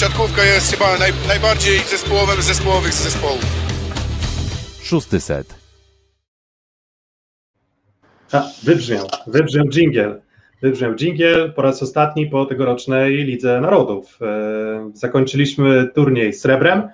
siatkówka jest chyba naj, najbardziej zespołowym z zespołowych z zespołów. Szósty set. A, wybrzmiał, wybrzmiał dżingiel. Wybrzmiał dżingiel po raz ostatni po tegorocznej Lidze Narodów. E, zakończyliśmy turniej srebrem.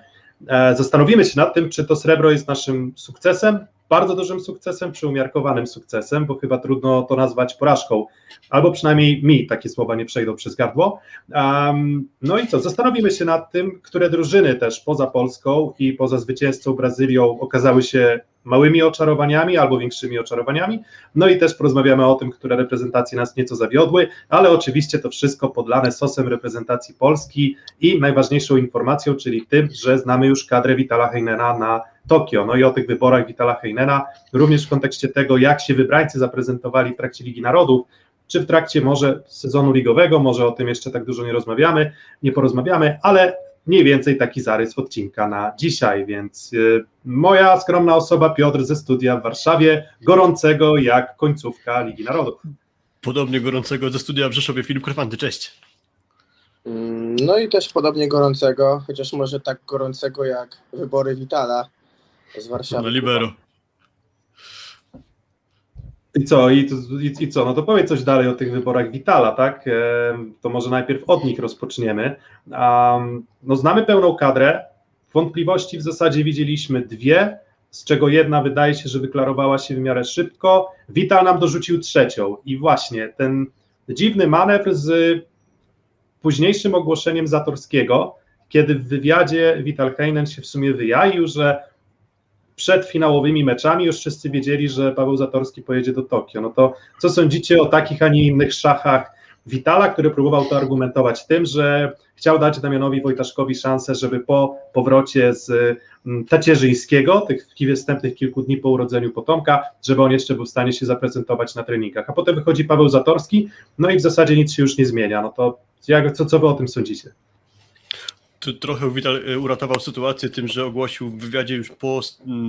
E, zastanowimy się nad tym, czy to srebro jest naszym sukcesem, bardzo dużym sukcesem, czy umiarkowanym sukcesem, bo chyba trudno to nazwać porażką, albo przynajmniej mi takie słowa nie przejdą przez gardło. Um, no i co, zastanowimy się nad tym, które drużyny też poza Polską i poza zwycięzcą Brazylią okazały się małymi oczarowaniami albo większymi oczarowaniami. No i też porozmawiamy o tym, które reprezentacje nas nieco zawiodły, ale oczywiście to wszystko podlane sosem reprezentacji Polski i najważniejszą informacją, czyli tym, że znamy już kadrę Witala Heinena na Tokio. No i o tych wyborach Witala Heinena, również w kontekście tego, jak się wybrańcy zaprezentowali w trakcie Ligi Narodów, czy w trakcie może sezonu ligowego, może o tym jeszcze tak dużo nie rozmawiamy, nie porozmawiamy, ale mniej więcej taki zarys odcinka na dzisiaj, więc y, moja skromna osoba Piotr ze studia w Warszawie, gorącego jak końcówka Ligi Narodów. Podobnie gorącego ze studia w Rzeszowie Filip Krefanty, cześć. Mm, No i też podobnie gorącego, chociaż może tak gorącego jak wybory Witala z Warszawy. Na libero. I co, i, i, i co, no to powiedz coś dalej o tych wyborach Witala, tak? To może najpierw od nich rozpoczniemy. Um, no znamy pełną kadrę, wątpliwości w zasadzie widzieliśmy dwie, z czego jedna wydaje się, że wyklarowała się w miarę szybko. Wital nam dorzucił trzecią i właśnie ten dziwny manewr z późniejszym ogłoszeniem Zatorskiego, kiedy w wywiadzie Vital Heinen się w sumie wyjaił, że przed finałowymi meczami już wszyscy wiedzieli, że Paweł Zatorski pojedzie do Tokio. No to co sądzicie o takich, a nie innych szachach Witala, który próbował to argumentować tym, że chciał dać Damianowi Wojtaszkowi szansę, żeby po powrocie z mm, tacierzyńskiego, tych wstępnych kilku dni po urodzeniu potomka, żeby on jeszcze był w stanie się zaprezentować na treningach. A potem wychodzi Paweł Zatorski, no i w zasadzie nic się już nie zmienia. No to jak, co, co wy o tym sądzicie? Tu trochę Wital e, uratował sytuację tym, że ogłosił w wywiadzie już po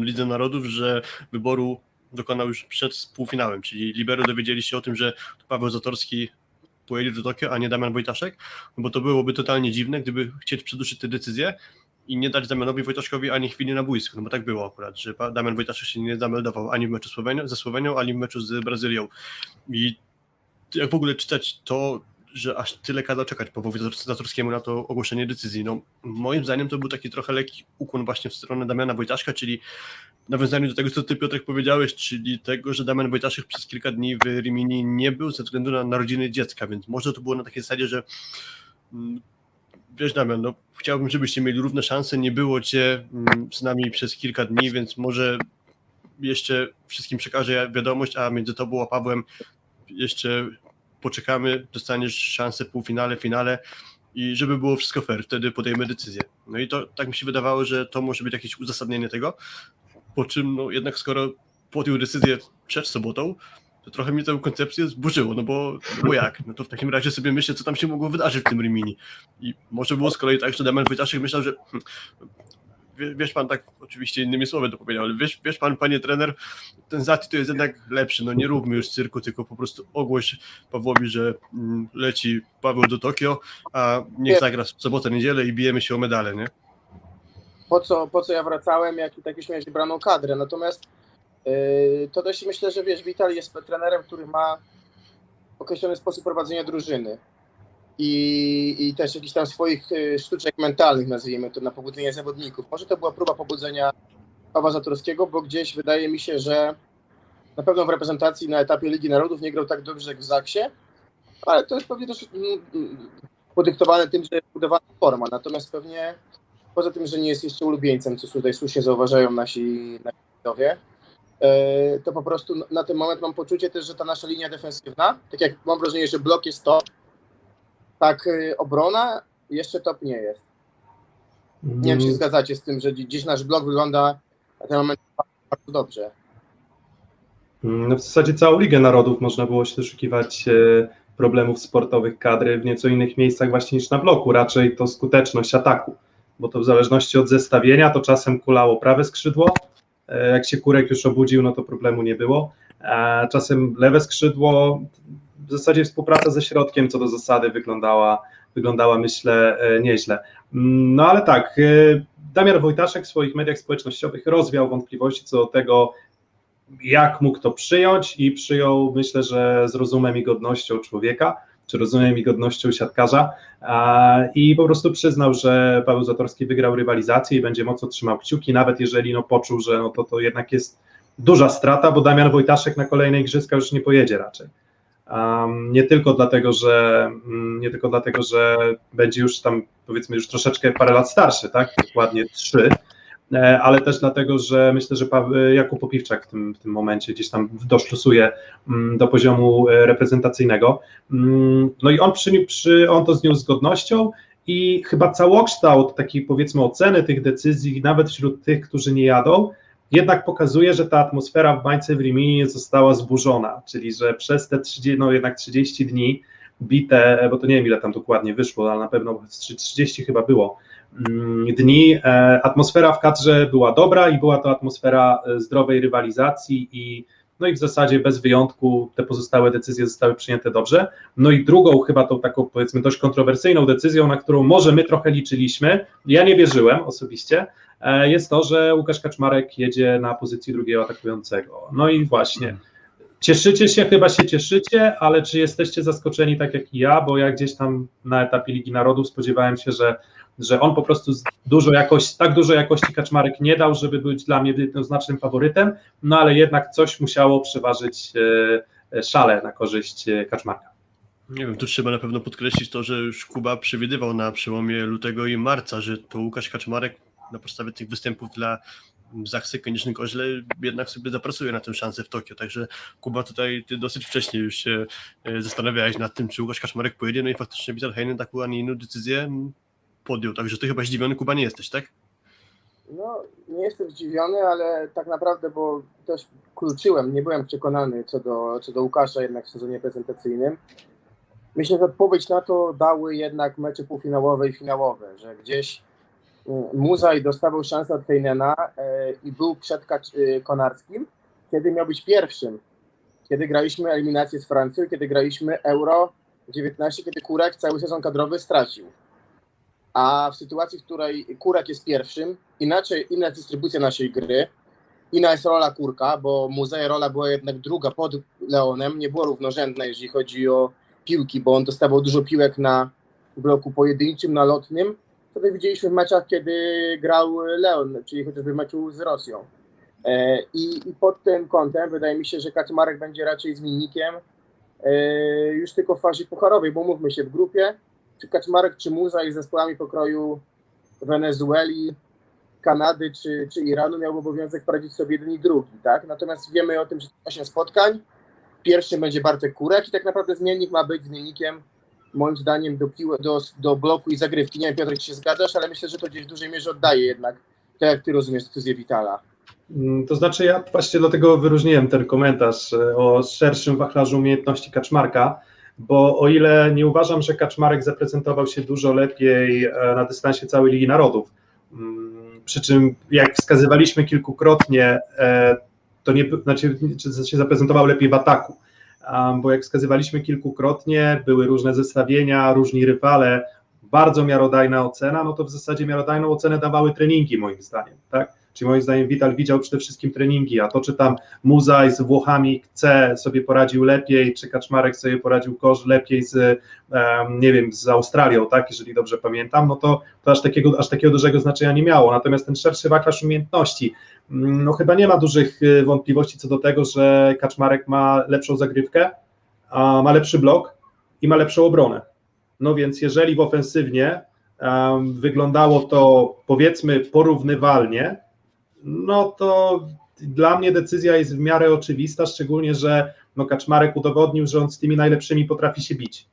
Lidze Narodów, że wyboru dokonał już przed półfinałem, czyli Libero dowiedzieli się o tym, że Paweł Zatorski pojedzie do Tokio, a nie Damian Wojtaszek, no bo to byłoby totalnie dziwne, gdyby chcieć przedłużyć tę decyzję i nie dać Damianowi Wojtaszkowi ani chwili na boisku, no bo tak było akurat, że Damian Wojtaszek się nie zameldował ani w meczu ze Słowenią, ani w meczu z Brazylią. I jak w ogóle czytać to, że aż tyle kazał czekać Pawłowi Zatorskiemu na to ogłoszenie decyzji. No, moim zdaniem to był taki trochę lekki ukłon właśnie w stronę Damiana Wojtaszka, czyli nawiązaniu do tego, co ty Piotrek powiedziałeś, czyli tego, że Damian Wojtaszek przez kilka dni w Rimini nie był ze względu na narodziny dziecka, więc może to było na takiej zasadzie, że mm, wiesz Damian, no, chciałbym, żebyście mieli równe szanse, nie było cię mm, z nami przez kilka dni, więc może jeszcze wszystkim przekażę wiadomość, a między tobą a Pawłem jeszcze poczekamy, dostaniesz szansę półfinale, finale i żeby było wszystko fair, wtedy podejmę decyzję. No i to tak mi się wydawało, że to może być jakieś uzasadnienie tego, po czym no jednak skoro podjął decyzję przed sobotą, to trochę mnie tę koncepcję zburzyło, no bo, bo jak? No to w takim razie sobie myślę, co tam się mogło wydarzyć w tym Rimini. I może było z kolei tak, że Damian Wojtaszek myślał, że hm, wie- wiesz pan, tak oczywiście innymi słowy to powiedział, ale wiesz, wiesz pan, panie trener, ten Zati to jest jednak lepszy, no nie róbmy już cyrku, tylko po prostu ogłoś Pawłowi, że mm, leci Paweł do Tokio, a niech Nie. zagra w sobotę, niedzielę i bijemy się o medale, nie? Po co, po co ja wracałem, jak i tak już miałeś wybraną kadrę. Natomiast yy, to też myślę, że wiesz, Wital jest trenerem, który ma określony sposób prowadzenia drużyny. I, I też jakichś tam swoich y, sztuczek mentalnych, nazwijmy to, na pobudzenie zawodników. Może to była próba pobudzenia Pawła Zatorskiego, bo gdzieś wydaje mi się, że na pewno w reprezentacji na etapie Ligi Narodów nie grał tak dobrze jak w Zaksie, ale to jest pewnie też mm, mm, podyktowane tym, że jest budowana forma. Natomiast pewnie poza tym, że nie jest jeszcze ulubieńcem, co tutaj słusznie zauważają nasi widzowie, e, to po prostu na- ten moment mam poczucie też, że ta nasza linia defensywna, tak jak mam wrażenie, że blok jest top, tak e, obrona jeszcze top nie jest. Nie wiem, czy się zgadzacie z tym, że dzi- dziś nasz blok wygląda na ten moment bardzo dobrze. No w zasadzie całą Ligę Narodów można było się doszukiwać e, problemów sportowych kadry w nieco innych miejscach właśnie niż na bloku, raczej to skuteczność ataku, bo to w zależności od zestawienia to czasem kulało prawe skrzydło, e, jak się Kurek już obudził, no to problemu nie było, a czasem lewe skrzydło, w zasadzie współpraca ze środkiem co do zasady wyglądała, wyglądała myślę e, nieźle. Mm, No ale tak, e, Damian Wojtaszek w swoich mediach społecznościowych rozwiał wątpliwości co do tego, jak mógł to przyjąć i przyjął, myślę, że z rozumem i godnością człowieka, czy rozumem i godnością siatkarza i po prostu przyznał, że Paweł Zatorski wygrał rywalizację i będzie mocno trzymał kciuki, nawet jeżeli no, poczuł, że no, to, to jednak jest duża strata, bo Damian Wojtaszek na kolejne igrzyska już nie pojedzie raczej. Nie tylko dlatego, że mm, nie tylko dlatego, że będzie już tam powiedzmy już troszeczkę parę lat starszy, tak? Dokładnie trzy, e, ale też dlatego, że myślę, że Pa- Jakub Popiwczak w tym, w tym momencie gdzieś tam doszlusuje mm, do poziomu e, reprezentacyjnego. Mm, No i on, przy, przy, on to z godnością i chyba całokształt takiej powiedzmy oceny tych decyzji, nawet wśród tych, którzy nie jadą, jednak pokazuje, że ta atmosfera w bańce w Rimini została zburzona, czyli że przez te 30, no jednak 30 dni bite, bo to nie wiem ile tam dokładnie wyszło, ale na pewno 30 chyba było mm, dni, e, atmosfera w kadrze była dobra i była to atmosfera e, zdrowej rywalizacji i no i w zasadzie bez wyjątku te pozostałe decyzje zostały przyjęte dobrze. No i drugą chyba tą taką powiedzmy dość kontrowersyjną decyzją, na którą może my trochę liczyliśmy, ja nie wierzyłem osobiście, e, jest to, że Łukasz Kaczmarek jedzie na pozycji drugiego atakującego. No i właśnie, cieszycie się, chyba się cieszycie, ale czy jesteście zaskoczeni tak jak ja, bo ja gdzieś tam na etapie Ligi Narodów spodziewałem się, że, że on po prostu dużo jakości, tak dużo jakości Kaczmarek nie dał, żeby być dla mnie jednoznacznym faworytem, no ale jednak coś musiało przeważyć e, szale na korzyść e, Kaczmarka. Nie wiem, tu trzeba na pewno podkreślić to, że już Kuba przewidywał na przełomie lutego i marca, że to Łukasz Kaczmarek na podstawie tych występów dla Zachsy Konieczny Koźle jednak sobie zapracuje na tę szansę w Tokio, także Kuba tutaj ty dosyć wcześnie już się e, zastanawiałeś nad tym, czy Łukasz Kaczmarek pojedzie, no i faktycznie Vital Heinen taką, a nie inną decyzję podjął, także ty chyba zdziwiony Kuba nie jesteś, tak? No, nie jestem zdziwiony, ale tak naprawdę, bo też kluczyłem, nie byłem przekonany co do, co do Łukasza jednak w sezonie prezentacyjnym. Myślę, że odpowiedź na to dały jednak mecze półfinałowe i finałowe, że gdzieś y, Muzaj dostawał szansę od Heinena y, i był przed y, Konarskim, kiedy miał być pierwszym. Kiedy graliśmy eliminację z Francją, kiedy graliśmy Euro 19, kiedy Kurek cały sezon kadrowy stracił. A w sytuacji, w której Kurek jest pierwszym, inaczej, inna jest dystrybucja naszej gry, inna jest rola Kurka, bo Muzej rola była jednak druga pod Leonem, nie było równorzędna, jeżeli chodzi o piłki, bo on dostawał dużo piłek na bloku pojedynczym, na lotnym, co my widzieliśmy w meczach, kiedy grał Leon, czyli chociażby w meczu z Rosją. E, I, I pod tym kątem wydaje mi się, że Kaczmarek będzie raczej zmiennikiem e, już tylko w fazie pucharowej, bo mówmy się w grupie, czy Kaczmarek, czy Muza i zespołami pokroju Wenezueli, Kanady czy, czy Iranu miał obowiązek poradzić sobie jeden i drugi, tak? Natomiast wiemy o tym, że 8 spotkań, pierwszym będzie Bartek Kurek i tak naprawdę zmiennik ma być zmiennikiem moim zdaniem do, piły, do, do bloku i zagrywki. Nie wiem Piotr, czy się zgadzasz, ale myślę, że to gdzieś w dużej mierze oddaje jednak, tak jak ty rozumiesz decyzję Vitala. Mm, To znaczy, ja właśnie dlatego wyróżniłem ten komentarz e, o szerszym wachlarzu umiejętności Kaczmarka, bo o ile nie uważam, że Kaczmarek zaprezentował się dużo lepiej e, na dystansie całej Ligi Narodów, mm, przy czym jak wskazywaliśmy kilkukrotnie, e, to nie, znaczy, czy się zaprezentował lepiej w ataku, bo jak wskazywaliśmy kilkukrotnie, były różne zestawienia, różni rywale, bardzo miarodajna ocena, no to w zasadzie miarodajną ocenę dawały treningi moim zdaniem, tak? Czyli moim zdaniem Vital widział przede wszystkim treningi, a to czy tam Muzaj z Włochami C sobie poradził lepiej, czy Kaczmarek sobie poradził Kosz lepiej z, nie wiem, z Australią, tak, jeżeli dobrze pamiętam, no to, to aż, takiego, aż takiego dużego znaczenia nie miało. Natomiast ten szerszy wachlarz umiejętności, mm, no chyba nie ma dużych y, wątpliwości co do tego, że Kaczmarek ma lepszą zagrywkę, ma lepszy blok i ma lepszą obronę. No więc jeżeli w ofensywnie um, wyglądało to powiedzmy porównywalnie, no to dla mnie decyzja jest w miarę oczywista, szczególnie, że no Kaczmarek udowodnił, że on z tymi najlepszymi potrafi się bić.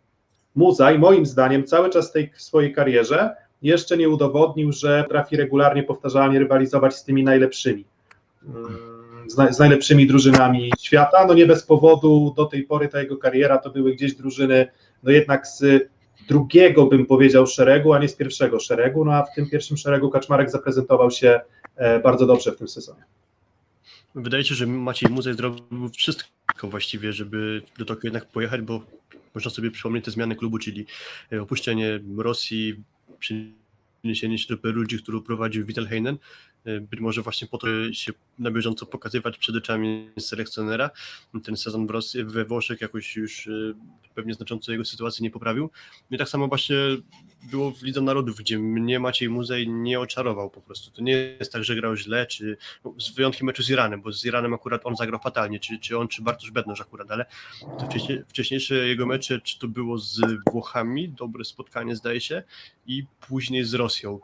Muzaj, moim zdaniem, cały czas tej w swojej karierze jeszcze nie udowodnił, że potrafi regularnie, powtarzalnie rywalizować z tymi najlepszymi. Mm, Z, naj, z najlepszymi drużynami świata. No nie bez powodu do tej pory ta jego kariera to były gdzieś drużyny, no jednak z drugiego bym powiedział szeregu, a nie z pierwszego szeregu, no a w tym pierwszym szeregu Kaczmarek zaprezentował się bardzo dobrze w tym sezonie. Wydaje się, że Maciej Muzej zrobił wszystko właściwie, żeby do Tokio jednak pojechać, bo można sobie przypomnieć te zmiany klubu, czyli e, opuszczenie Rosji, przeniesienie się do Perudzi, którą prowadził Vital Heinen, e, być może właśnie po to się na bieżąco pokazywać przed oczami selekcjonera. Ten sezon we Włoszech jakoś już e, pewnie znacząco jego sytuacji nie poprawił. I tak samo właśnie było w Lidze Narodów, gdzie mnie Maciej Muzej nie oczarował po prostu. To nie jest tak, że grał źle, czy no, z wyjątkiem meczu z Iranem, bo z Iranem akurat on zagrał fatalnie, czy, czy on, czy Bartosz Bednoż akurat, ale wcześniejsze jego mecze, czy to było z Włochami, dobre spotkanie zdaje się, i później z Rosją.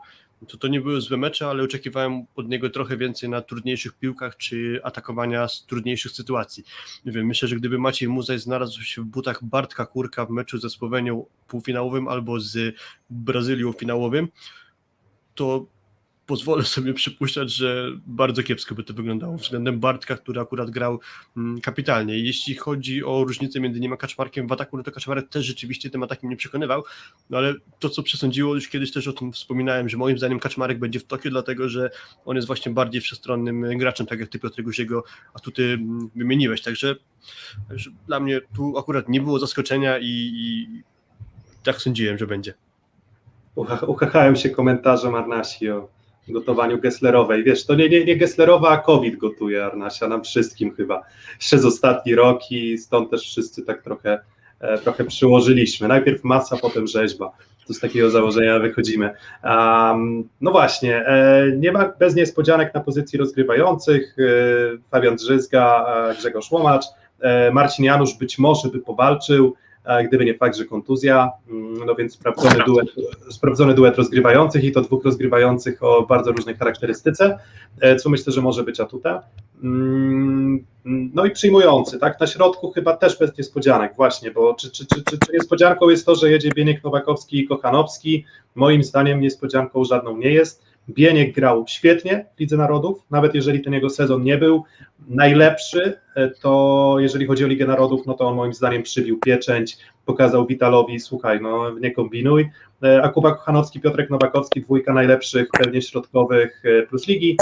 To, to nie były złe mecze, ale oczekiwałem od niego trochę więcej na trudniejszych piłkach, czy atakowania z trudniejszych sytuacji. Nie wiem, myślę, że gdyby Maciej Muzej znalazł się w butach Bartka Kurka w meczu ze Słowenią półfinałowym albo z Brazylią finałowym, to pozwolę sobie przypuszczać, że bardzo kiepsko by to wyglądało względem Bartka, który akurat grał mm, kapitalnie. Jeśli chodzi o różnicę między nim a Kaczmarkiem w ataku, no to Kaczmarek też rzeczywiście tym atakiem nie przekonywał, no ale to, co przesądziło, już kiedyś też o tym wspominałem, że moim zdaniem Kaczmarek będzie w Tokio, dlatego że on jest właśnie bardziej wszechstronnym graczem, tak jak ty Piotr już jego atuty mm, wymieniłeś, także, także dla mnie tu akurat nie było zaskoczenia i, i tak sądziłem, że będzie. Ucha- Uchachałem się komentarzem Arnasi o gotowaniu Gesslerowej. Wiesz, to nie, nie, nie Gesslerowa, a COVID gotuje Arnasia nam wszystkim chyba przez ostatni rok i stąd też wszyscy tak trochę, e, trochę przyłożyliśmy. Najpierw masa, potem rzeźba. To z takiego założenia wychodzimy. Um, no właśnie, e, nie ma bez niespodzianek na pozycji rozgrywających. E, Fabian Drzyzga, Grzegorz Łomacz, Marcin Janusz być może by powalczył, gdyby nie fakt, że kontuzja, Mm, no więc sprawdzony duet, sprawdzony duet rozgrywających i to dwóch rozgrywających o bardzo różnej charakterystyce, e, co myślę, że może być atutem. Mm, No i przyjmujący, tak? Na środku chyba też bez niespodzianek, właśnie, bo czy, czy, czy, czy, czy niespodzianką jest to, że jedzie Bieniek Nowakowski i Kochanowski? Moim zdaniem niespodzianką żadną nie jest. Bieniek grał świetnie w Lidze Narodów, nawet jeżeli ten jego sezon nie był najlepszy, e, to jeżeli chodzi o Ligę Narodów, no to on moim zdaniem przybił pieczęć, pokazał Witalowi, słuchaj, no nie kombinuj, E, a Kuba Kochanowski, Piotrek Nowakowski, dwójka najlepszych pewnie środkowych e, plus ligi,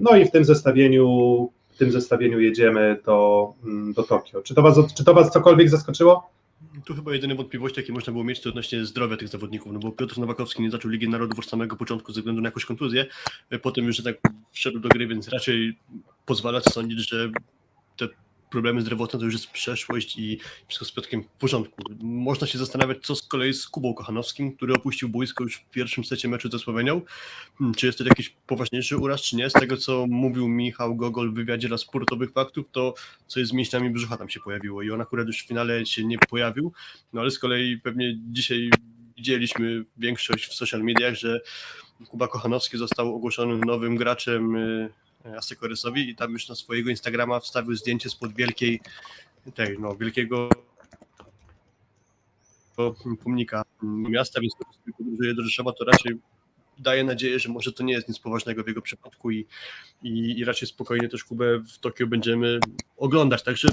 no i w tym zestawieniu w tym zestawieniu jedziemy do, mm, do Tokio. Czy to, was, czy to Was cokolwiek zaskoczyło? Tu chyba jedyne wątpliwości, jakie można było mieć, to odnośnie zdrowia tych zawodników, no bo Piotr Nowakowski nie zaczął Ligi Narodów od samego początku ze względu na jakąś kontuzję, e, potem już tak wszedł do gry, więc raczej pozwala sądzić, że te problemy zdrowotne to już jest przeszłość i wszystko z Piotrkiem w porządku. Można się zastanawiać, co z kolei z Kubą Kochanowskim, który opuścił boisko już w pierwszym secie meczu ze Słowenią. Hmm, Czy jest to jakiś poważniejszy uraz, czy nie? Z tego, co mówił Michał Gogol w wywiadzie dla sportowych faktów, to coś z mięśniami brzucha tam się pojawiło i on akurat już w finale się nie pojawił, no ale z kolei pewnie dzisiaj widzieliśmy większość w social mediach, że Kuba Kochanowski został ogłoszony nowym graczem y, Asekorysowi i tam już na swojego Instagrama wstawił zdjęcie spod wielkiej, tej, no, wielkiego pomnika miasta, więc podróżuje do Rzeszowa, to raczej daje nadzieję, że może to nie jest nic poważnego w jego przypadku i, i, i raczej spokojnie też Kubę w Tokio będziemy oglądać, także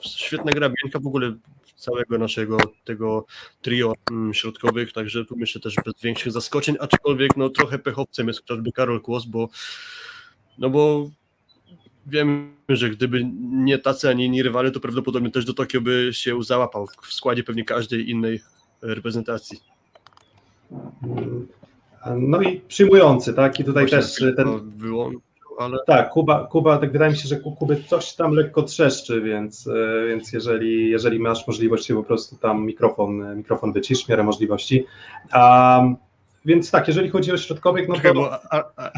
świetna gra Bianka w ogóle całego naszego tego trio mm, środkowych, także tu myślę też bez większych zaskoczeń, aczkolwiek no trochę pechowcem jest chociażby Karol Kłos, bo no bo wiem, że gdyby nie tacy, ani inni rywale, to prawdopodobnie też do Tokio by się załapał w składzie pewnie każdej innej reprezentacji. No i przyjmujący, tak? I tutaj Właśnie też tylko ten. wyłączył, ale Tak, Kuba, Kuba, tak wydaje mi się, że Kuby coś tam lekko trzeszczy, więc, e, więc jeżeli, jeżeli masz możliwość, to po prostu tam mikrofon, e, mikrofon wycisz w miarę możliwości. Um, więc tak, jeżeli chodzi o środkowych, no Czekaj, to. bo a, a,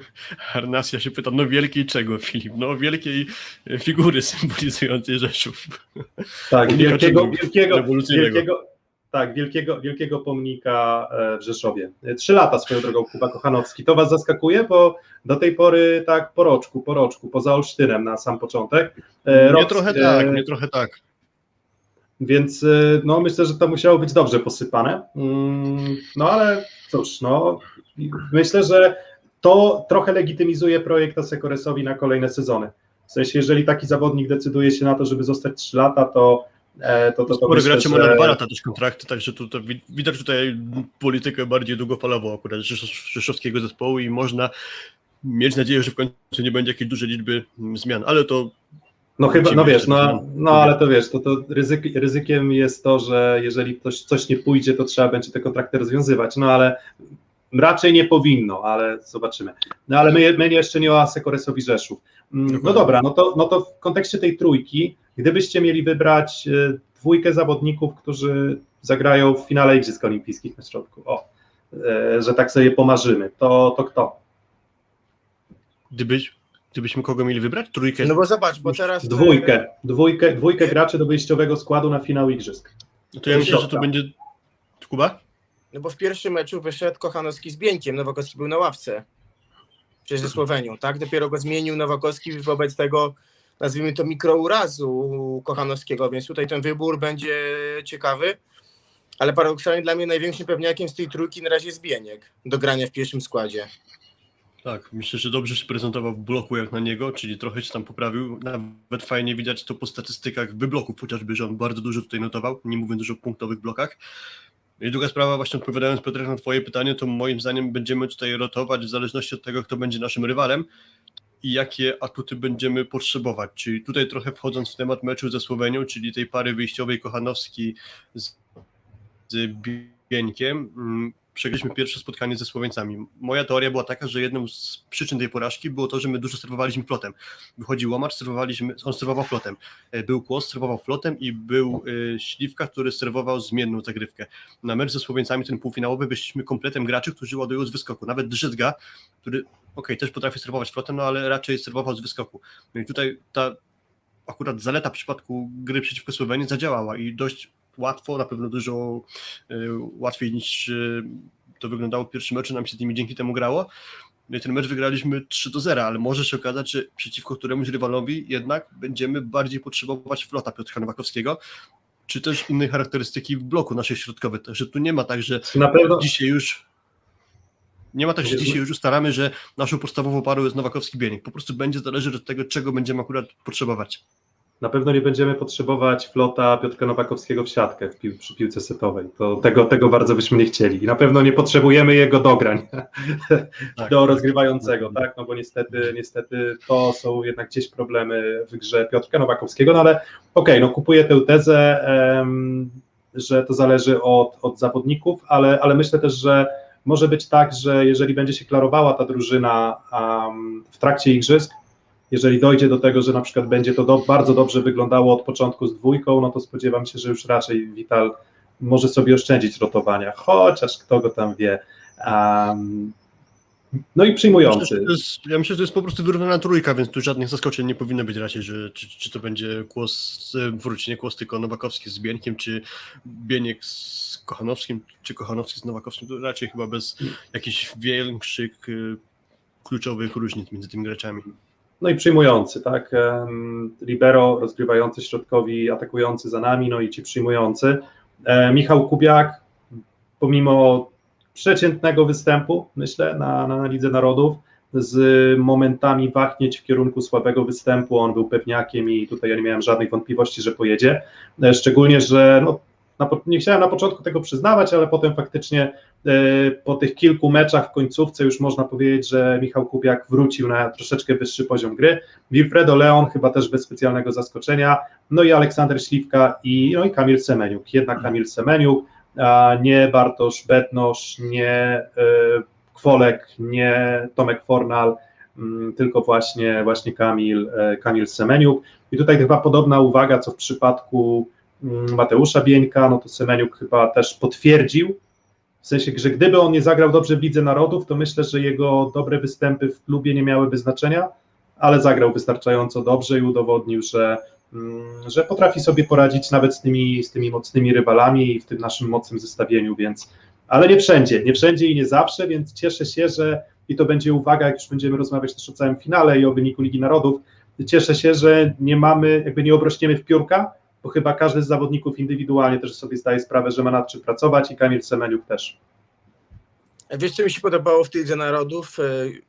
Arnasia się pyta, no wielkiej czego, Filip? No wielkiej figury symbolizującej Rzeszów. Tak, wielkiego, wielkiego, wielkiego, tak, wielkiego, wielkiego pomnika e, w Rzeszowie. E, Trzy lata swoją drogą Kuba Kochanowski. To was zaskakuje, bo do tej pory tak po roczku, po roczku, poza Olsztynem na sam początek. E, rok- trochę e, tak, mnie trochę tak. Więc e, no, myślę, że to musiało być dobrze posypane. Mm, No ale cóż, no, myślę, że to trochę legitymizuje projekt Asekoresowi na kolejne sezony. W sensie, jeżeli taki zawodnik decyduje się na to, żeby zostać 3 lata, to e, to, to, to Sporo graczy ma na dwa lata też kontrakty, także tu to wi- widać tutaj politykę bardziej długofalową akurat rzesz- rzeszowskiego zespołu i można mieć nadzieję, że w końcu nie będzie jakiejś dużej liczby zmian, ale to No chyba, no wiesz, no, no ale to wiesz, to, to ryzyk, ryzykiem jest to, że jeżeli coś, coś nie pójdzie, to trzeba będzie te kontrakty rozwiązywać, no ale raczej nie powinno, ale zobaczymy. No ale my, my jeszcze nie o Asekoresowi Rzeszów. Mm, No dobra, no to, no to w kontekście tej trójki, gdybyście mieli wybrać e, dwójkę zawodników, którzy zagrają w finale Igrzysk Olimpijskich na środku, o, e, że tak sobie pomarzymy, to, to kto? Gdybyś, gdybyśmy kogo mieli wybrać? Trójkę? No bo zobacz, bo teraz... Dwójkę, dwójkę, dwójkę graczy do wyjściowego składu na finał Igrzysk. No to ja myślę, że to będzie... Kuba? No bo w pierwszym meczu wyszedł Kochanowski z Bieńkiem, Nowakowski był na ławce. Przecież ze Słowenią, tak? Dopiero go zmienił Nowakowski wobec tego, nazwijmy to mikrourazu Kochanowskiego, więc tutaj ten wybór będzie ciekawy. Ale paradoksalnie dla mnie największym pewniakiem z tej trójki na razie jest Bieniek do grania w pierwszym składzie. Tak, myślę, że dobrze się prezentował w bloku jak na niego, czyli trochę się tam poprawił. Nawet fajnie widać to po statystykach wybloków, chociażby, że on bardzo dużo tutaj notował, nie mówiąc dużo o punktowych blokach. I druga sprawa, właśnie odpowiadając Piotrek na twoje pytanie, to moim zdaniem będziemy tutaj rotować w zależności od tego, kto będzie naszym rywalem i jakie atuty będziemy potrzebować. Czyli tutaj trochę wchodząc w temat meczu ze Słowenią, czyli tej pary wyjściowej Kochanowski z, z Bieńkiem, mm, przegraliśmy pierwsze spotkanie ze Słoweńcami. Moja teoria była taka, że jedną z przyczyn tej porażki było to, że my dużo serwowaliśmy flotem. Wychodzi łomacz, serwowaliśmy, on serwował flotem. E, Był kłos, serwował flotem i był y, śliwka, który serwował zmienną zagrywkę. Na mecz ze Słoweńcami ten półfinałowy wyszliśmy kompletem graczy, którzy ładują z wyskoku. Nawet Drzyzga, który okej, też potrafi serwować flotem, no ale raczej serwował z wyskoku. No i tutaj ta akurat zaleta w przypadku gry przeciwko Słowenii zadziałała i dość łatwo, na pewno dużo y, łatwiej niż y, to wyglądało w pierwszym meczu, nam się z nimi dzięki temu grało. No ten mecz wygraliśmy 3 do 0, ale może się okazać, że przeciwko któremuś rywalowi jednak będziemy bardziej potrzebować flota Piotra Nowakowskiego, czy też innej charakterystyki w bloku naszej środkowej. Także tu nie ma tak, że Na pewno, dzisiaj już nie ma tak, że dzisiaj już ustalamy, że naszą podstawową parą jest Nowakowski Bieniek. Po prostu będzie zależeć od tego, czego będziemy akurat potrzebować. Na pewno nie będziemy potrzebować flota Piotrka Nowakowskiego w siatkę w pił, przy piłce setowej. To tego, tego bardzo byśmy nie chcieli. I na pewno nie potrzebujemy jego dograń Tak. do rozgrywającego, tak? No bo niestety, niestety to są jednak gdzieś problemy w grze Piotrka Nowakowskiego, no ale okej, no kupuję tę tezę, że to zależy od, od zawodników, ale, ale myślę też, że może być tak, że jeżeli będzie się klarowała ta drużyna em, w trakcie igrzysk, jeżeli dojdzie do tego, że na przykład będzie to do, bardzo dobrze wyglądało od początku z dwójką, no to spodziewam się, że już raczej Vital może sobie oszczędzić rotowania, chociaż kto go tam wie. Um, no i Myślę, przyjmujący. to jest, ja myślę, że to jest po prostu wyrównana trójka, więc tu żadnych zaskoczeń nie powinno być raczej, że czy, czy to będzie kłos, e, wróć, nie kłos, tylko Nowakowski z Bieńkiem, czy Bieniek z Kochanowskim, czy Kochanowski z Nowakowskim, to raczej chyba bez jakichś większych e, kluczowych różnic między tymi graczami. No i przyjmujący, tak? Libero rozgrywający środkowi, atakujący za nami, no i ci przyjmujący. E, Michał Kubiak, pomimo przeciętnego występu, myślę, na, na Lidze Narodów, z momentami wahnięć w kierunku słabego występu, on był pewniakiem i tutaj ja nie miałem żadnych wątpliwości, że pojedzie. E, Szczególnie, że no, nie chciałem na początku tego przyznawać, ale potem faktycznie po tych kilku meczach w końcówce już można powiedzieć, że Michał Kubiak wrócił na troszeczkę wyższy poziom gry. Wilfredo Leon chyba też bez specjalnego zaskoczenia, no i Aleksander Śliwka i, no i Kamil Semeniuk. Jednak Kamil Semeniuk, a nie Bartosz Betnosz, nie e, Kwolek, nie Tomek Fornal, mm, tylko właśnie, właśnie Kamil, e, Kamil Semeniuk. I tutaj chyba podobna uwaga, co w przypadku mm, Mateusza Bieńka, no to Semeniuk chyba też potwierdził, w sensie, że gdyby on nie zagrał dobrze w Lidze Narodów, to myślę, że jego dobre występy w klubie nie miałyby znaczenia, ale zagrał wystarczająco dobrze i udowodnił, że, mm, że potrafi sobie poradzić nawet z tymi, z tymi mocnymi rywalami i w tym naszym mocnym zestawieniu, więc ale nie wszędzie, nie wszędzie i nie zawsze, więc cieszę się, że i to będzie uwaga, jak już będziemy rozmawiać też o całym finale i o wyniku Ligi Narodów, cieszę się, że nie mamy, jakby nie obrośniemy w piórka, bo chyba każdy z zawodników indywidualnie też sobie zdaje sprawę, że ma nad czym pracować i Kamil Semeniuk też. Wiesz, co mi się podobało w tej Lidze Narodów e,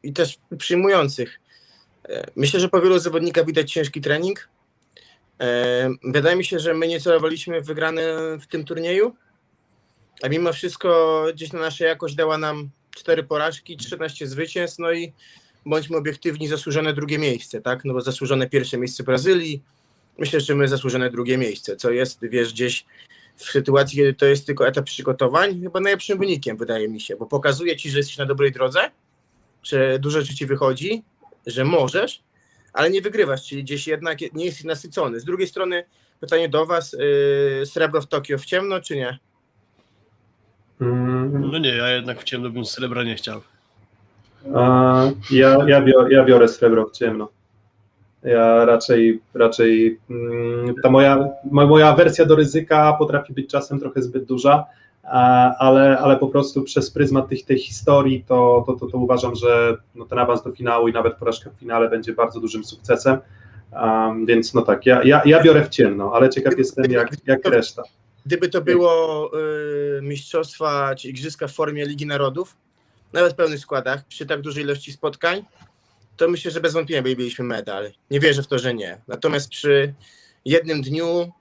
i też przyjmujących? E, Myślę, że po wielu zawodnikach widać ciężki trening. E, Wydaje mi się, że my nie celowaliśmy wygrane w tym turnieju, a mimo wszystko gdzieś na nasza jakość dała nam cztery porażki, 13 zwycięstw, no i bądźmy obiektywni, zasłużone drugie miejsce, tak? No bo zasłużone pierwsze miejsce Brazylii, myślę, że my zasłużone drugie miejsce, co jest, wiesz, gdzieś w sytuacji, kiedy to jest tylko etap przygotowań, chyba najlepszym wynikiem, wydaje mi się, bo pokazuje ci, że jesteś na dobrej drodze, że dużo rzeczy ci wychodzi, że możesz, ale nie wygrywasz, czyli gdzieś jednak nie jesteś nasycony. Z drugiej strony pytanie do was, yy, srebro w Tokio w ciemno, czy nie? Mm, No nie, ja jednak w ciemno bym srebra nie chciał. a, ja, ja, biorę, ja biorę srebro w ciemno. Ja raczej, raczej mm, ta moja, mo- moja wersja do ryzyka potrafi być czasem trochę zbyt duża, ale, ale po prostu przez pryzmat tych, tej historii to, to, to, to uważam, że no, ten awans do finału i nawet porażka w finale będzie bardzo dużym sukcesem. Um, więc no tak, ja, ja, ja biorę w ciemno, ale ciekaw jestem jak, jak reszta. Gdyby to było y, mistrzostwa czy igrzyska w formie Ligi Narodów, nawet w pełnych składach, przy tak dużej ilości spotkań, to myślę, że bez wątpienia bylibyśmy medal. Nie wierzę w to, że nie. Natomiast przy jednym dniu,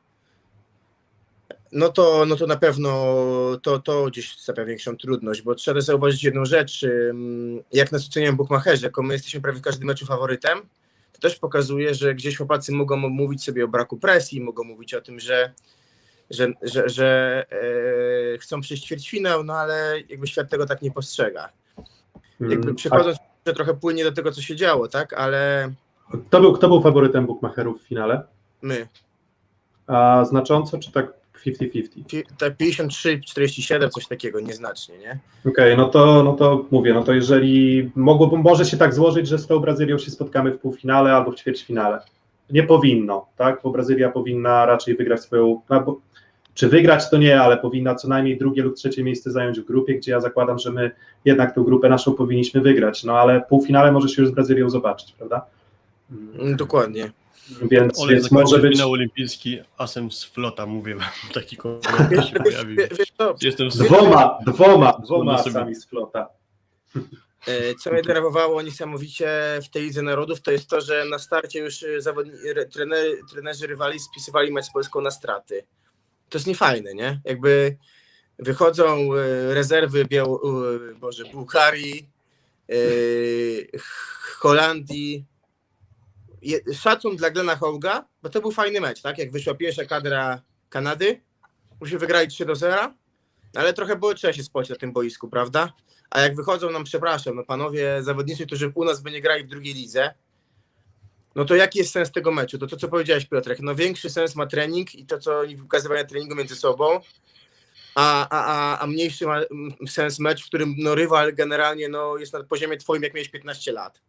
no to, no to na pewno to, to gdzieś stawia większą trudność, bo trzeba zauważyć jedną rzecz, jak nas oceniają bukmacherzy, jako my jesteśmy prawie w każdym meczu faworytem, to też pokazuje, że gdzieś chłopacy mogą mówić sobie o braku presji, mogą mówić o tym, że że, że, że e, chcą przejść ćwierćfinał, no ale jakby świat tego tak nie postrzega. Jakby Mm, przechodząc że trochę płynnie do tego, co się działo, tak, ale kto, był, kto był faworytem bookmacherów w finale? my, A znacząco czy tak 50-50? pi- tak 53-47, coś takiego, nieznacznie, nie? Okej, no to no to mówię, no to jeżeli mogło, może się tak złożyć, że z tą Brazylią się spotkamy w półfinale albo w ćwierćfinale. Nie powinno, tak? Bo Brazylia powinna raczej wygrać swoją. Albo, czy wygrać to nie, ale powinna co najmniej drugie lub trzecie miejsce zająć w grupie, gdzie ja zakładam, że my jednak tę grupę naszą powinniśmy wygrać. No ale półfinale może się już z Brazylią zobaczyć, prawda? Mm, Dokładnie. Więc, Olej więc może być. finał olimpijski asem z flota, mówię wam. Taki komentarz się pojawił. wiesz, wiesz co, Jestem z Dwoma, dwoma, dwoma asami z flota. e, co mnie denerwowało niesamowicie w tej Lidze Narodów, to jest to, że na starcie już zawodni, re, trenerzy, trenerzy rywali spisywali mecz z Polską na straty. To jest niefajne, nie? Jakby wychodzą e, rezerwy Biał, e, Boże, Bułgarii, e, Holandii. Szacun dla Glena Hołga, bo to był fajny mecz, tak? Jak wyszła pierwsza kadra Kanady, już wygrali 3 do 0, ale trochę było trzeba się spoć na tym boisku, prawda? A jak wychodzą nam, przepraszam, no panowie zawodnicy, którzy u nas by nie grali w drugiej lidze, no to jaki jest sens tego meczu? To to, co powiedziałeś, Piotrek, no większy sens ma trening i to, co oni wykazywają treningu między sobą, a, a, a, mniejszy ma sens mecz, w którym no, rywal generalnie no, jest na poziomie twoim, jak miałeś 15 lat.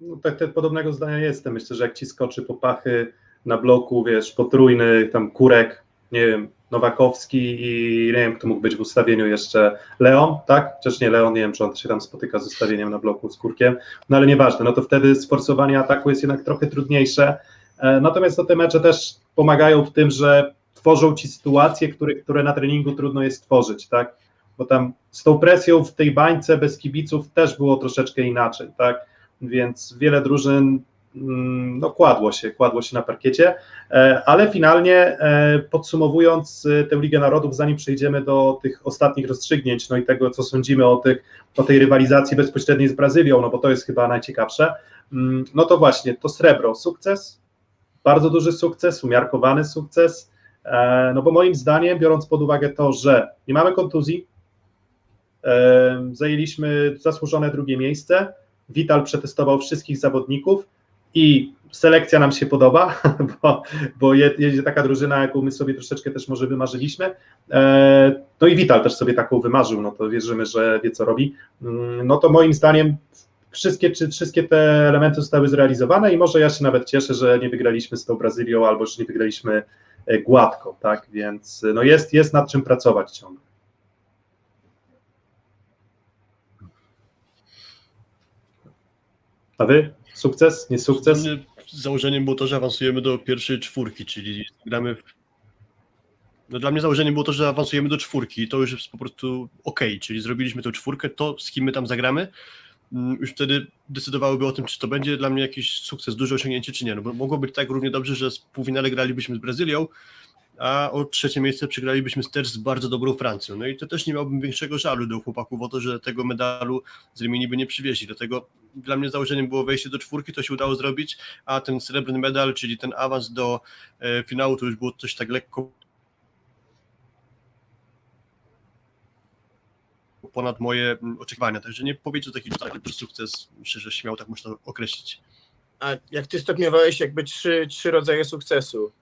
No, tak, tak podobnego zdania jestem. Myślę, że jak ci skoczy po pachy na bloku, wiesz, potrójny, tam Kurek, nie wiem, Nowakowski i nie wiem, kto mógł być w ustawieniu jeszcze, Leon, tak? Chociaż nie Leon, nie wiem, czy on się tam spotyka z ustawieniem na bloku z Kurkiem, no ale nieważne, no to wtedy sforsowanie ataku jest jednak trochę trudniejsze, E, natomiast to te mecze też pomagają w tym, że tworzą ci sytuacje, które, które na treningu trudno jest tworzyć, tak? Bo tam z tą presją w tej bańce bez kibiców też było troszeczkę inaczej, tak? Więc wiele drużyn no, kładło się, kładło się na parkiecie, e, ale finalnie e, podsumowując e, tę Ligę Narodów, zanim przejdziemy do tych ostatnich rozstrzygnięć, no i tego, co sądzimy o, tych, o tej rywalizacji bezpośredniej z Brazylią, no bo to jest chyba najciekawsze, mm, no to właśnie, to srebro, sukces, bardzo duży sukces, umiarkowany sukces, no bo moim zdaniem, biorąc pod uwagę to, że nie mamy kontuzji, zajęliśmy zasłużone drugie miejsce, Vital przetestował wszystkich zawodników i selekcja nam się podoba, bo, bo je- jedzie taka drużyna, jaką my sobie troszeczkę też może wymarzyliśmy. E, No i Vital też sobie taką wymarzył, no to wierzymy, że wie co robi. Mm, No to moim zdaniem wszystkie, czy, wszystkie te elementy zostały zrealizowane i może ja się nawet cieszę, że nie wygraliśmy z tą Brazylią albo że nie wygraliśmy e, gładko, tak, więc no jest, jest nad czym pracować ciągle. A wy? Sukces? Nie sukces? Założeniem było to, że awansujemy do pierwszej czwórki, czyli gramy w... No dla mnie założeniem było to, że awansujemy do czwórki i to już jest po prostu ok, czyli zrobiliśmy tę czwórkę, to z kim my tam zagramy, mm, już wtedy decydowałyby o tym, czy to będzie dla mnie jakiś sukces, duże osiągnięcie, czy nie. No bo mogło być tak równie dobrze, że w półfinale gralibyśmy z Brazylią, a o trzecie miejsce przegralibyśmy też z bardzo dobrą Francją. No i to też nie miałbym większego żalu do chłopaków o to, że tego medalu z Rimini by nie przywieźli. Dlatego dla mnie założeniem było wejście do czwórki, to się udało zrobić, a ten srebrny medal, czyli ten awans do e, finału, to już było coś tak lekko ponad moje mm, oczekiwania, także nie powiedział taki taki sukces, że śmiało tak można określić. A jak ty stopniowałeś jakby trzy, trzy rodzaje sukcesu?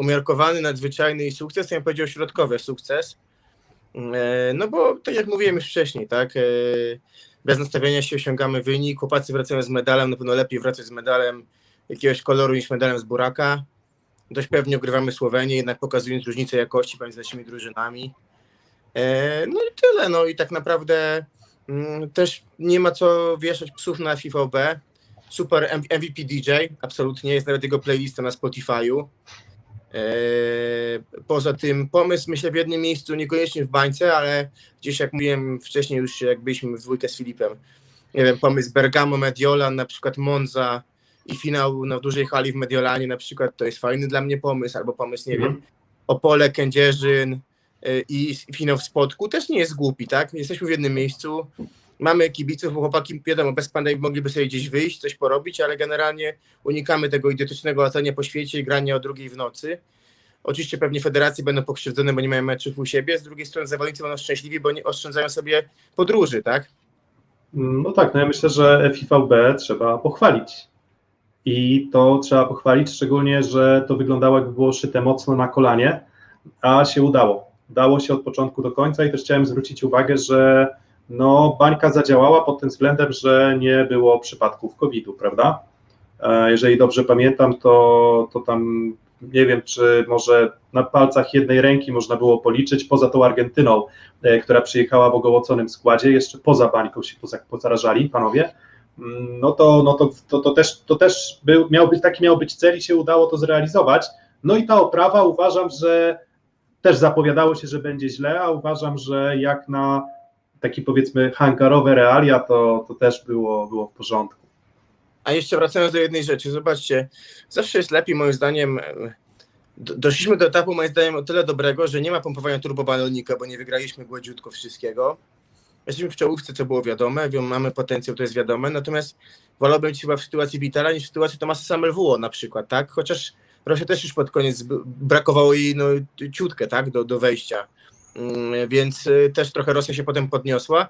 Umiarkowany, nadzwyczajny i sukces, ja bym powiedział środkowy sukces. E, No bo tak jak mówiłem już wcześniej, tak? e, Bez nastawienia się osiągamy wynik, chłopacy wracają z medalem, na pewno lepiej wracać z medalem jakiegoś koloru niż medalem z buraka. Dość pewnie ogrywamy Słowenię, jednak pokazując różnicę jakości pomiędzy naszymi drużynami. E, No i tyle, no i tak naprawdę mm, też nie ma co wieszać psów na FIVB. Super MVP DJ, absolutnie, jest nawet jego playlista na Spotify'u. E, Poza tym pomysł myślę w jednym miejscu, niekoniecznie w bańce, ale gdzieś jak mówiłem wcześniej już jak byliśmy w dwójkę z Filipem, nie wiem, pomysł Bergamo, Mediolan, na przykład Monza i finał na dużej hali w Mediolanie na przykład, to jest fajny dla mnie pomysł, albo pomysł, nie wiem, Opole, Kędzierzyn y, i finał w Spodku też nie jest głupi, tak? Jesteśmy w jednym miejscu, mamy kibiców, chłopaki, wiadomo, bez pandemii mogliby sobie gdzieś wyjść, coś porobić, ale generalnie unikamy tego idiotycznego latania po świecie i grania o drugiej w nocy. Oczywiście pewnie federacje będą pokrzywdzone, bo nie mają meczów u siebie, z drugiej strony zawodnicy będą szczęśliwi, bo nie oszczędzają sobie podróży, tak? No tak, no ja myślę, że FIVB trzeba pochwalić. I to trzeba pochwalić, szczególnie, że to wyglądało jakby było szyte mocno na kolanie, a się udało. Udało się od początku do końca i też chciałem zwrócić uwagę, że no, bańka zadziałała pod tym względem, że nie było przypadków COVID-u, prawda? E, Jeżeli dobrze pamiętam, to, to tam nie wiem, czy może na palcach jednej ręki można było policzyć, poza tą Argentyną, e, która przyjechała w ogołoconym składzie, jeszcze poza bańką się poza- pozarażali panowie, Mm, no to, no to, to, to też, to też był, miał być, taki miał być cel i się udało to zrealizować. No i ta oprawa uważam, że też zapowiadało się, że będzie źle, a uważam, że jak na taki powiedzmy hangarowe realia, to, to też było, było w porządku. A jeszcze wracając do jednej rzeczy, zobaczcie, zawsze jest lepiej moim zdaniem, do- doszliśmy do etapu moim zdaniem o tyle dobrego, że nie ma pompowania turbobalonika, bo nie wygraliśmy gładziutko wszystkiego. Jesteśmy w czołówce, co było wiadome, mamy potencjał, to jest wiadome, natomiast wolałbym chyba w sytuacji Vitala niż w sytuacji Tomasa Samelwuo na przykład, tak? Chociaż Rosja też już pod koniec brakowało jej no, ciutkę, tak, do, do wejścia. Mm, Więc y, też trochę Rosja się potem podniosła.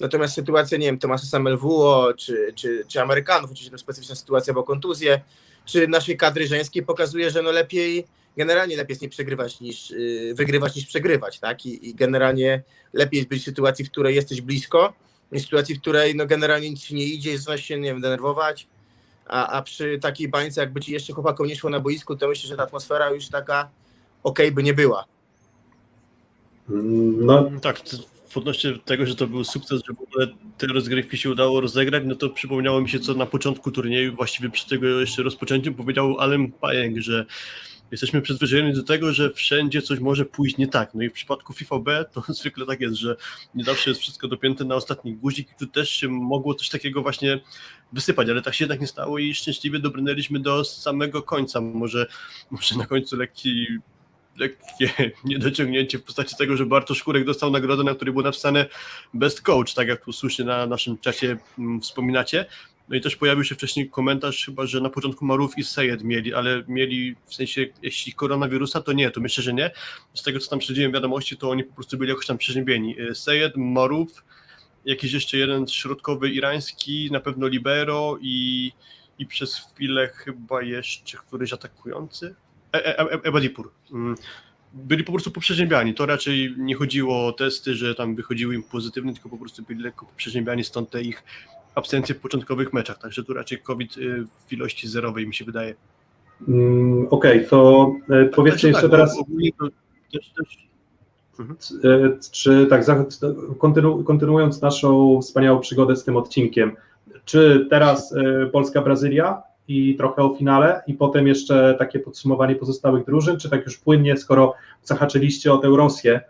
Natomiast sytuacja, nie wiem, Tomasa Samelwuo, czy, czy, czy Amerykanów, oczywiście to specyficzna sytuacja, bo kontuzje, czy naszej kadry żeńskiej pokazuje, że no lepiej, generalnie lepiej jest nie przegrywać niż yy, wygrywać niż przegrywać, tak? I, I generalnie lepiej jest być w sytuacji, w której jesteś blisko, niż w sytuacji, w której no generalnie nic nie idzie, zaczyna się, nie wiem, denerwować, a, a przy takiej bańce, jakby ci jeszcze chłopakom nie szło na boisku, to myślę, że ta atmosfera już taka okej by nie była. No, Tak, w odnośnie tego, że to był sukces, że w ogóle te rozgrywki się udało rozegrać, no to przypomniało mi się, co na początku turnieju, właściwie przy tego jeszcze rozpoczęciu, powiedział Alem Pajęk, że jesteśmy przyzwyczajeni do tego, że wszędzie coś może pójść nie tak. No i w przypadku FIVB to zwykle tak jest, że nie zawsze jest wszystko dopięte na ostatni guzik i tu też się mogło coś takiego właśnie wysypać, ale tak się jednak nie stało i szczęśliwie dobrnęliśmy do samego końca. Może, może na końcu lekki lekkie niedociągnięcie w postaci tego, że Bartosz Kurek dostał nagrodę, na której było napisane Best Coach, tak jak tu słusznie na naszym czacie mm, wspominacie. No i też pojawił się wcześniej komentarz chyba, że na początku Marów i Sejed mieli, ale mieli w sensie, jeśli koronawirusa, to nie, to myślę, że nie. Z tego, co tam śledziłem wiadomości, to oni po prostu byli jakoś tam przeziębieni. Y, Sejed, Marów, jakiś jeszcze jeden środkowy irański, na pewno Libero i, i przez chwilę chyba jeszcze któryś atakujący. E, e, e, Ebadipur. Mm. Byli po prostu poprzeziębiani. To raczej nie chodziło o testy, że tam wychodziły im pozytywne, tylko po prostu byli lekko poprzeziębiani, stąd te ich absencje w początkowych meczach. Także tu raczej COVID y, w ilości zerowej mi się wydaje. mm, okej, to e, powiedzcie Także jeszcze tak, teraz, to też, też e, czy tak, kontynu, kontynuując naszą wspaniałą przygodę z tym odcinkiem, czy teraz Polska-Brazylia i trochę o finale i potem jeszcze takie podsumowanie pozostałych drużyn, czy tak już płynnie, skoro zahaczyliście o tę Rosję,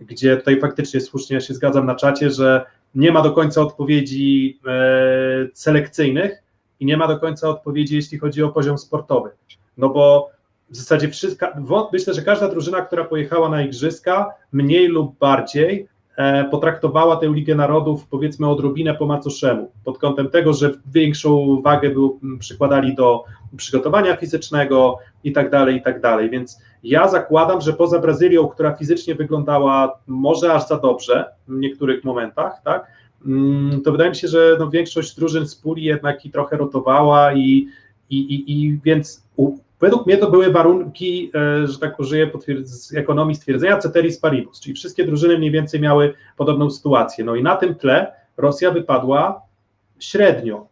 gdzie tutaj faktycznie słusznie się zgadzam na czacie, że nie ma do końca odpowiedzi e, selekcyjnych i nie ma do końca odpowiedzi, jeśli chodzi o poziom sportowy. No bo w zasadzie wszystka, myślę, że każda drużyna, która pojechała na igrzyska, mniej lub bardziej potraktowała tę Ligę Narodów powiedzmy odrobinę po macoszemu, pod kątem tego, że większą wagę był, przykładali do przygotowania fizycznego i tak dalej, i tak dalej, więc ja zakładam, że poza Brazylią, która fizycznie wyglądała może aż za dobrze w niektórych momentach, tak, mm, to wydaje mi się, że no, większość drużyn z puli jednak i trochę rotowała i, i, i, i więc według mnie to były warunki, e, że tak użyję z ekonomii stwierdzenia ceteris paribus, czyli wszystkie drużyny mniej więcej miały podobną sytuację. No i na tym tle Rosja wypadła średnio,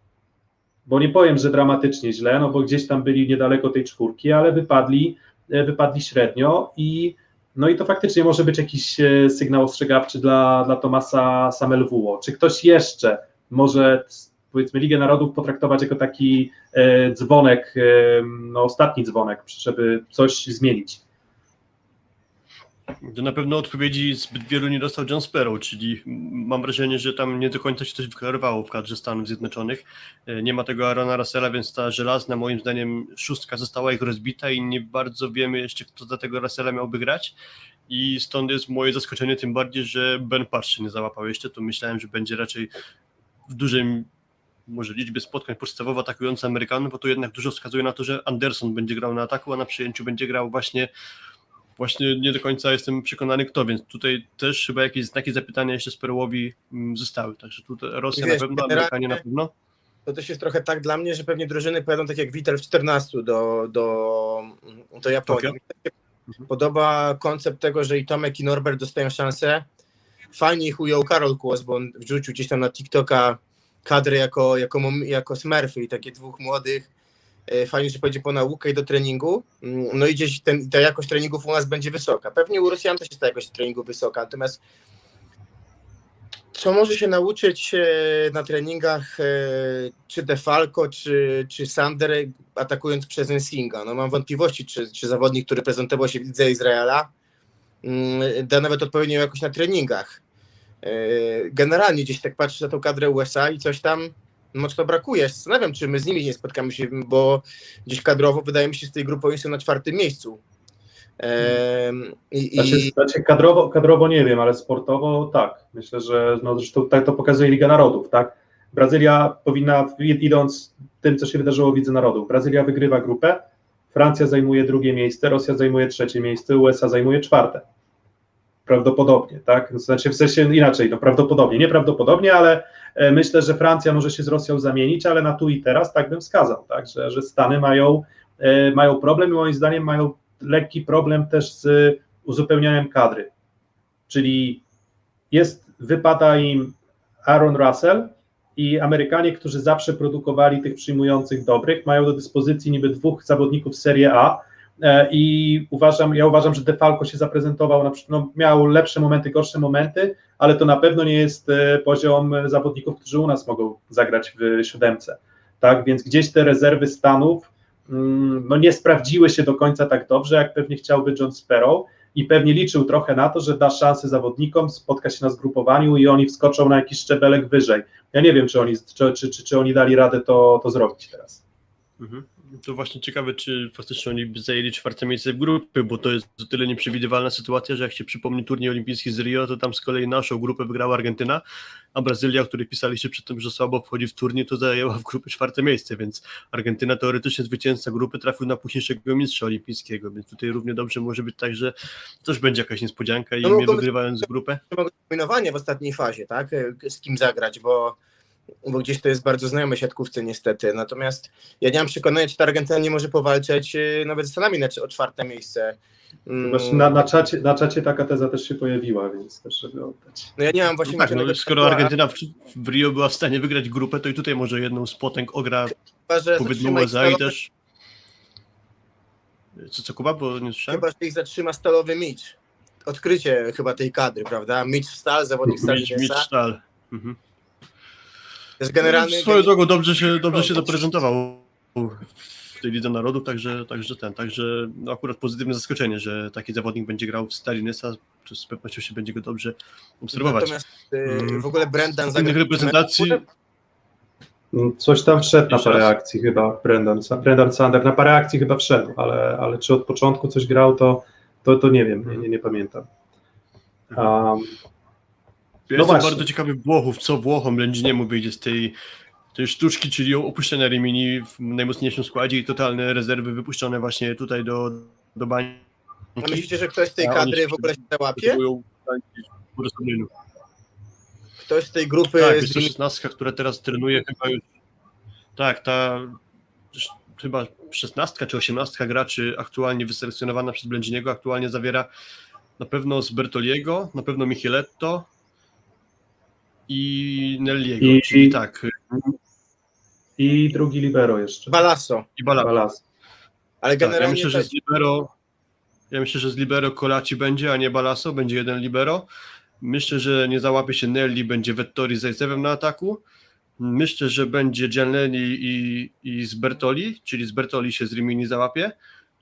bo nie powiem, że dramatycznie źle, no bo gdzieś tam byli niedaleko tej czwórki, ale wypadli, e, wypadli średnio i no i to faktycznie może być jakiś e, sygnał ostrzegawczy dla, dla Tomasa Samelwuo. Czy ktoś jeszcze może powiedzmy Ligę Narodów potraktować jako taki e, dzwonek, e, no ostatni dzwonek, żeby coś zmienić? To na pewno odpowiedzi zbyt wielu nie dostał John Sparrow, czyli mam wrażenie, że tam nie do końca się coś wyklarowało w kadrze Stanów Zjednoczonych. E, Nie ma tego Arona Russella, więc ta żelazna, moim zdaniem, szóstka została ich rozbita i nie bardzo wiemy jeszcze, kto za tego Russella miałby grać. I stąd jest moje zaskoczenie, tym bardziej, że Ben Parch się nie załapał jeszcze, to myślałem, że będzie raczej w dużym może liczbie spotkań podstawowo atakujący Amerykanów, bo to jednak dużo wskazuje na to, że Anderson będzie grał na ataku, a na przyjęciu będzie grał właśnie Właśnie nie do końca jestem przekonany kto, więc tutaj też chyba jakieś znaki zapytania jeszcze Sperłowi mm, zostały. Także tutaj Rosja Wiesz, na pewno, Amerykanie na pewno. To też jest trochę tak dla mnie, że pewnie drużyny pojadą tak jak Vital w 14 do, do, do Japonii. Podoba koncept tego, że i Tomek i Norbert dostają szansę. Fajnie ich ujął Karol Kłos, bo on wrzucił gdzieś tam na TikToka kadry jako, jako, jako smurfy i takie dwóch młodych. E, Fajnie, że pójdzie po naukę i do treningu. Mm, No i gdzieś ten, ta jakość treningów u nas będzie wysoka. Pewnie u Rosjan też jest ta jakość treningu wysoka, natomiast co może się nauczyć e, na treningach e, czy Defalco, czy, czy Sander atakując przez Ensinga? No mam wątpliwości, czy, czy zawodnik, który prezentował się w lidze Izraela mm, da nawet odpowiednią jakość na treningach. E, Generalnie gdzieś tak patrzę na tą kadrę USA i coś tam mocno brakuje. Zastanawiam, czy my z nimi nie spotkamy się, bo gdzieś kadrowo wydaje mi się, że z tej grupy oni są na czwartym miejscu. Em, I, Znaczy, i, znaczy kadrowo, kadrowo nie wiem, ale sportowo tak. Myślę, że no zresztą tak to pokazuje Liga Narodów, tak? Brazylia powinna, idąc tym, co się wydarzyło w Lidze Narodów, Brazylia wygrywa grupę, Francja zajmuje drugie miejsce, Rosja zajmuje trzecie miejsce, USA zajmuje czwarte. Prawdopodobnie, tak? Znaczy w sensie inaczej, no prawdopodobnie, nieprawdopodobnie, ale e, myślę, że Francja może się z Rosją zamienić, ale na tu i teraz tak bym wskazał, tak? Że, że Stany mają, e, mają problem i moim zdaniem mają lekki problem też z uzupełnianiem kadry. Czyli jest, wypada im Aaron Russell i Amerykanie, którzy zawsze produkowali tych przyjmujących dobrych, mają do dyspozycji niby dwóch zawodników Serie A i uważam, ja uważam, że Defalco się zaprezentował, na przykład, no, miał lepsze momenty, gorsze momenty, ale to na pewno nie jest e, poziom zawodników, którzy u nas mogą zagrać w siódemce. Tak, więc gdzieś te rezerwy Stanów mm, no nie sprawdziły się do końca tak dobrze, jak pewnie chciałby John Sparrow i pewnie liczył trochę na to, że da szansę zawodnikom, spotka się na zgrupowaniu i oni wskoczą na jakiś szczebelek wyżej. Ja nie wiem, czy oni, czy, czy, czy oni dali radę to, to zrobić teraz. Mhm. To właśnie ciekawe, czy faktycznie oni zajęli czwarte miejsce w grupy, bo to jest o tyle nieprzewidywalna sytuacja, że jak się przypomni turniej olimpijski z Rio, to tam z kolei naszą grupę wygrała Argentyna, a Brazylia, o której pisaliście przy tym, że słabo wchodzi w turniej, to zajęła w grupie czwarte miejsce, więc Argentyna teoretycznie zwycięzca grupy trafił na późniejszego mistrza olimpijskiego, więc tutaj równie dobrze może być tak, że też będzie jakaś niespodzianka i No, mnie wygrywając grupę. dominowanie w ostatniej fazie, tak? Z kim zagrać, bo, bo gdzieś to jest bardzo znajome siatkówce niestety. Natomiast ja nie mam przekonania, czy ta Argentyna nie może powalczyć e, nawet z Stanami na, o czwarte miejsce. Mm, Właśnie na, na, czacie, na czacie taka teza też się pojawiła, więc też żeby oddać. No ja nie mam właśnie No tak, no, skoro Argentyna w, w Rio była w stanie wygrać grupę, to i tutaj może jedną z potęg ogra powiedzmy USA i też... Co, co Kuba, bo nie słyszałem? Chyba, że ich zatrzyma stalowy Mitch. Odkrycie chyba tej kadry, prawda? Mitch Stal, zawodnik Stalinesa. Stal. Mhm. Jest generalny... Swoją drogą dobrze się, dobrze. się zaprezentował w tej Lidze Narodów, także, także ten, także no akurat pozytywne zaskoczenie, że taki zawodnik będzie grał w Stalinesa, to z pewnością się będzie go dobrze obserwować. Natomiast e, Mm. w ogóle Brendan Z innych reprezentacji, Mm, Coś tam wszedł na parę akcji chyba, Brendan, Brendan Sander, na parę akcji chyba wszedł, ale, ale czy od początku coś grał, to, to, to nie wiem, nie, nie, nie pamiętam. Um, Ja No jestem właśnie. bardzo ciekawy Włochów, co Włochom Lędziniemu wyjdzie z tej, tej sztuczki, czyli opuszczenia Rimini w najmocniejszym składzie i totalne rezerwy wypuszczone właśnie tutaj do, do bańki. A myślicie, że ktoś z tej kadry w ogóle się załapie? Ktoś z tej grupy Tak, jest to szesnastka, która teraz trenuje chyba już. Tak, ta chyba szesnastka czy osiemnastka graczy aktualnie wyselekcjonowana przez Blędziniego aktualnie zawiera na pewno z Bertoliego, na pewno Micheletto i Nelliego, I- czyli i- tak, I drugi libero jeszcze. Balasso. i Bala. Balas. Ale Tak, ja generalnie myślę, że z Libero ja myślę, że z Libero Kolaci będzie, a nie Balaso, będzie jeden Libero. Myślę, że nie załapie się Nelly, będzie Vettori z Zajcewem na ataku. Myślę, że będzie Gianleni i, i z Bertoli, czyli z Bertoli się z Rimini załapie.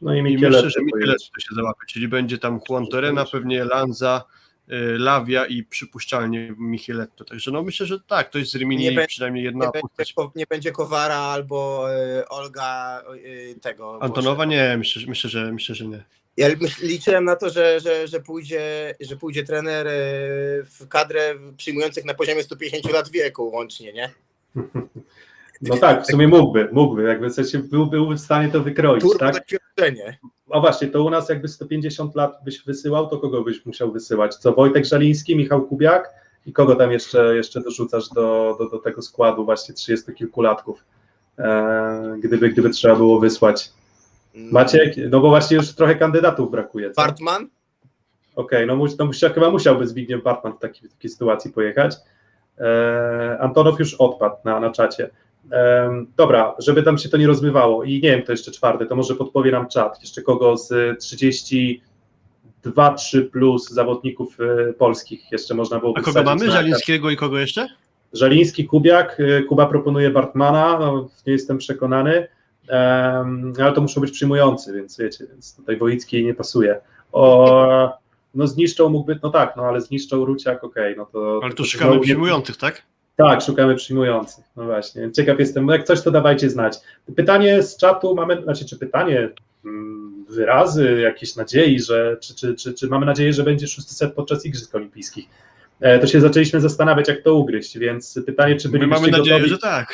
No i I myślę, że. Micheletto się załapie, czyli będzie tam Juan Torena, pewnie Lanza, Lawia i przypuszczalnie Micheletto. Także no myślę, że tak, to jest z Rimini Nie przynajmniej nie jedna będzie, postać. ko- nie będzie Kowara albo y, Olga y, tego. Antonowa Boże. nie, myślę, że- myślę, że myślę, że nie. Ja liczyłem na to, że, że, że, pójdzie, że pójdzie trener y, w kadrę przyjmujących na poziomie 150 lat wieku łącznie, nie? No tak, w sumie mógłby, mógłby, jakby w sensie był, był w stanie to wykroić, Turbo tak? doświadczenie. A właśnie, to u nas jakby 150 lat byś wysyłał, to kogo byś musiał wysyłać? Co, Wojtek Żaliński, Michał Kubiak i kogo tam jeszcze, jeszcze dorzucasz do, do, do tego składu właśnie 30-kilkulatków, e, gdyby, gdyby trzeba było wysłać? Maciek? No bo właśnie już trochę kandydatów brakuje, co? Bartman? Okej, no, mus, no musia, chyba musiałby Zbigniew Bartman w takiej, w takiej sytuacji pojechać. E, Antonow już odpadł na, na czacie. Dobra, żeby tam się to nie rozmywało i nie wiem, to jeszcze czwarty, to może podpowie nam czat, jeszcze kogo z 32-3 plus zawodników e, polskich jeszcze można było A kogo mamy? na- Żalińskiego i kogo jeszcze? Żaliński, Kubiak, y, Kuba proponuje Bartmana, no, nie jestem przekonany, em, ale to muszą być przyjmujący, więc wiecie, więc tutaj Wojicki nie pasuje. O, no zniszczą mógłby, no tak, no ale zniszczą Ruciak, okej, no to... Ale tu to szukamy przyjmujących, tak? Tak, szukamy przyjmujących, no właśnie, ciekaw jestem, jak coś to dawajcie znać. Pytanie z czatu mamy, znaczy czy pytanie, mm, wyrazy, jakieś nadziei, że, czy, czy, czy, czy mamy nadzieję, że będzie szósty set podczas Igrzysk Olimpijskich. E, To się zaczęliśmy zastanawiać, jak to ugryźć, więc pytanie, czy My bylibyście mamy nadzieję, gotowi... że tak.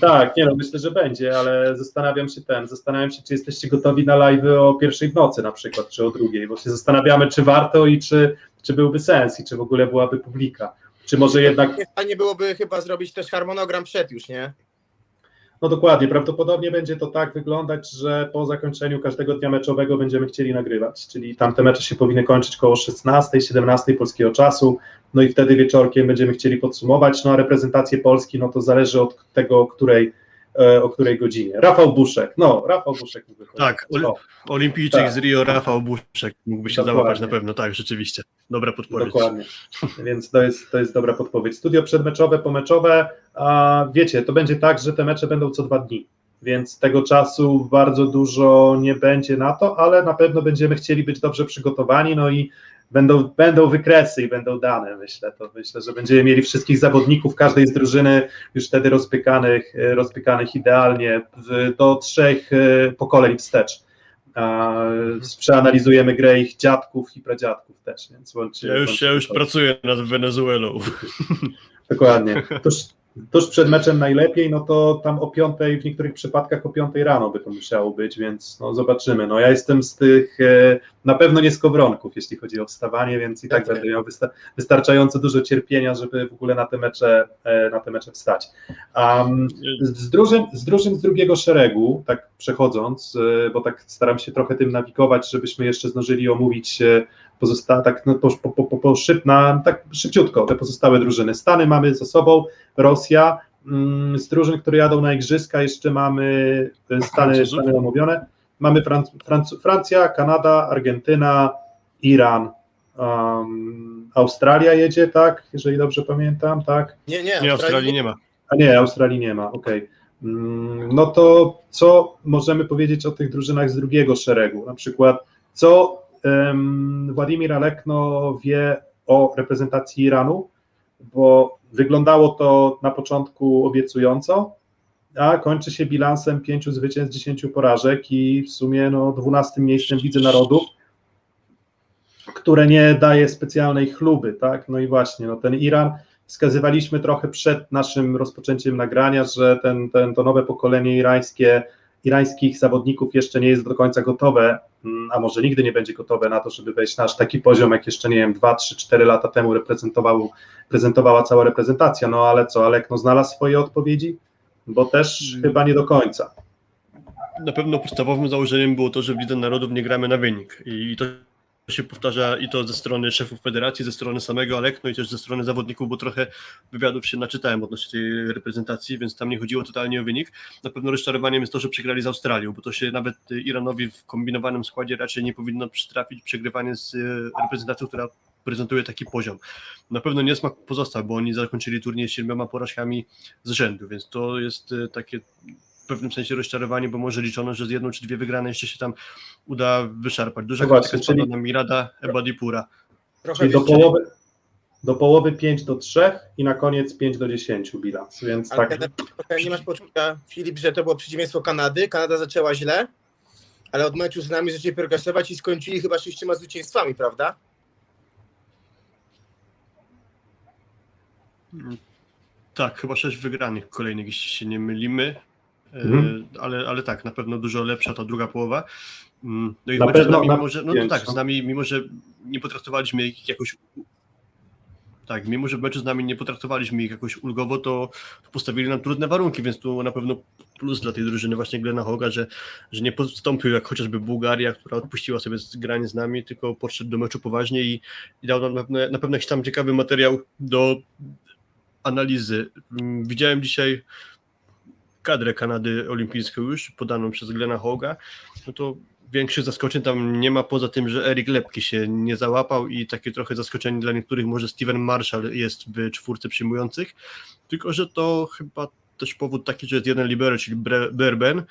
Tak, nie no, myślę, że będzie, ale zastanawiam się ten, zastanawiam się, czy jesteście gotowi na live o pierwszej w nocy na przykład, czy o drugiej, bo się zastanawiamy, czy warto i czy, czy byłby sens i czy w ogóle byłaby publika. Czy może jednak, Fajnie byłoby chyba zrobić też harmonogram przed już, nie? no dokładnie, prawdopodobnie będzie to tak wyglądać, że po zakończeniu każdego dnia meczowego będziemy chcieli nagrywać, czyli tamte mecze się powinny kończyć koło 16, 17 polskiego czasu, no i wtedy wieczorkiem będziemy chcieli podsumować, no a reprezentację Polski, no to zależy od tego, której, o której godzinie. Rafał Buszek, no, Rafał Buszek mógłby Tak, O. Olimpijczyk Tak. z Rio, Rafał Buszek mógłby się Dokładnie. załapać na pewno, tak, rzeczywiście. Dobra podpowiedź. Dokładnie. Więc to jest, to jest dobra podpowiedź. Studio przedmeczowe, pomeczowe. A wiecie, to będzie tak, że te mecze będą co dwa dni. Więc tego czasu bardzo dużo nie będzie na to, ale na pewno będziemy chcieli być dobrze przygotowani. No i będą, będą wykresy i będą dane, myślę. To myślę, że będziemy mieli wszystkich zawodników każdej z drużyny już wtedy rozpykanych, e, rozpykanych idealnie do trzech e, pokoleń wstecz. A, przeanalizujemy grę ich dziadków i pradziadków też, więc łącznie, Ja już, ja już to- pracuję nad Wenezuelą. Dokładnie. Tuż, tuż przed meczem najlepiej, no to tam o piątej, w niektórych przypadkach o piątej rano by to musiało być, więc no zobaczymy. No ja jestem z tych, e, na pewno nie z kowronków, jeśli chodzi o wstawanie, więc i tak Jasne. będę miał wysta- wystarczająco dużo cierpienia, żeby w ogóle na te mecze, e, na te mecze wstać. Um, z, z, drużyn, z drużyn z drugiego szeregu, tak przechodząc, e, bo tak staram się trochę tym nawigować, żebyśmy jeszcze zdążyli omówić pozostałe, tak no, po, po, po, po szyb, na, tak szybciutko te pozostałe drużyny. Stany mamy za sobą, Rosja, mm, z drużyn, które jadą na igrzyska jeszcze mamy e, Stany? Stany omówione, mamy Franc, Franc, Francja, Kanada, Argentyna, Iran, um, Australia jedzie, tak, jeżeli dobrze pamiętam, tak, Nie, nie, Nie, Australii nie ma. a nie, Australii nie ma, okej. Mm, No to co możemy powiedzieć o tych drużynach z drugiego szeregu? Na przykład, co Władimir Alekno wie o reprezentacji Iranu? Bo wyglądało to na początku obiecująco, a kończy się bilansem pięciu zwycięstw, 10 porażek i w sumie no, 12 miejscem w Lidze Narodów. które nie daje specjalnej chluby, tak? No i właśnie, no ten Iran, wskazywaliśmy trochę przed naszym rozpoczęciem nagrania, że ten, ten, to nowe pokolenie irańskie, irańskich zawodników jeszcze nie jest do końca gotowe, mm, a może nigdy nie będzie gotowe na to, żeby wejść na aż taki poziom, jak jeszcze, nie wiem, 2, 3, 4 lata temu reprezentował, prezentowała cała reprezentacja, no ale co, Alek no, znalazł swoje odpowiedzi? Bo też Mm. chyba nie do końca. Na pewno podstawowym założeniem było to, że w Lidze Narodów nie gramy na wynik i to się powtarza i to ze strony szefów federacji, ze strony samego Alek, no i też ze strony zawodników, bo trochę wywiadów się naczytałem odnośnie tej reprezentacji, więc tam nie chodziło totalnie o wynik. Na pewno rozczarowaniem jest to, że przegrali z Australią, bo to się nawet Iranowi w kombinowanym składzie raczej nie powinno przytrafić przegrywanie z e, reprezentacją, która prezentuje taki poziom. Na pewno niesmak pozostał, bo oni zakończyli turniej siedmioma porażkami z rzędu, więc to jest e, takie w pewnym sensie rozczarowanie, bo może liczono, że z jedną czy dwie wygrane jeszcze się tam uda wyszarpać. Duża No właśnie, krytyka spadła czyli- na Mirada Ebadipura. Czyli do połowy, do połowy 5 do 3 i na koniec 5 do 10 bilans, więc Ale tak, nie masz poczucia, Filip, że to było przeciwieństwo Kanady. Kanada zaczęła źle, ale od meczu z nami zaczęli progresować i skończyli chyba sześcioma zwycięstwami, prawda? Tak, chyba sześć wygranych kolejnych, jeśli się nie mylimy. E, Mhm. Ale, ale tak, na pewno dużo lepsza ta druga połowa. Mm, No i Na meczu z pewno nami, na mimo, że, no pięć, tak, z nami, mimo że nie potraktowaliśmy ich jakoś. Tak, mimo że w meczu z nami nie potraktowaliśmy ich jakoś ulgowo, to, to postawili nam trudne warunki, więc tu na pewno plus dla tej drużyny właśnie Glena Hoga, że, że nie postąpił jak chociażby Bułgaria, która odpuściła sobie z- granie z nami, tylko podszedł do meczu poważnie i, i dał nam na pewno, na pewno jakiś tam ciekawy materiał do analizy. Mm, Widziałem dzisiaj kadrę Kanady Olimpijską już podaną przez Glena Hoga, no to większych zaskoczeń tam nie ma, poza tym, że Erik Lepki się nie załapał i takie trochę zaskoczenie dla niektórych może Steven Marshall jest w czwórce przyjmujących, tylko że to chyba też powód taki, że jest jeden libero, czyli Berben,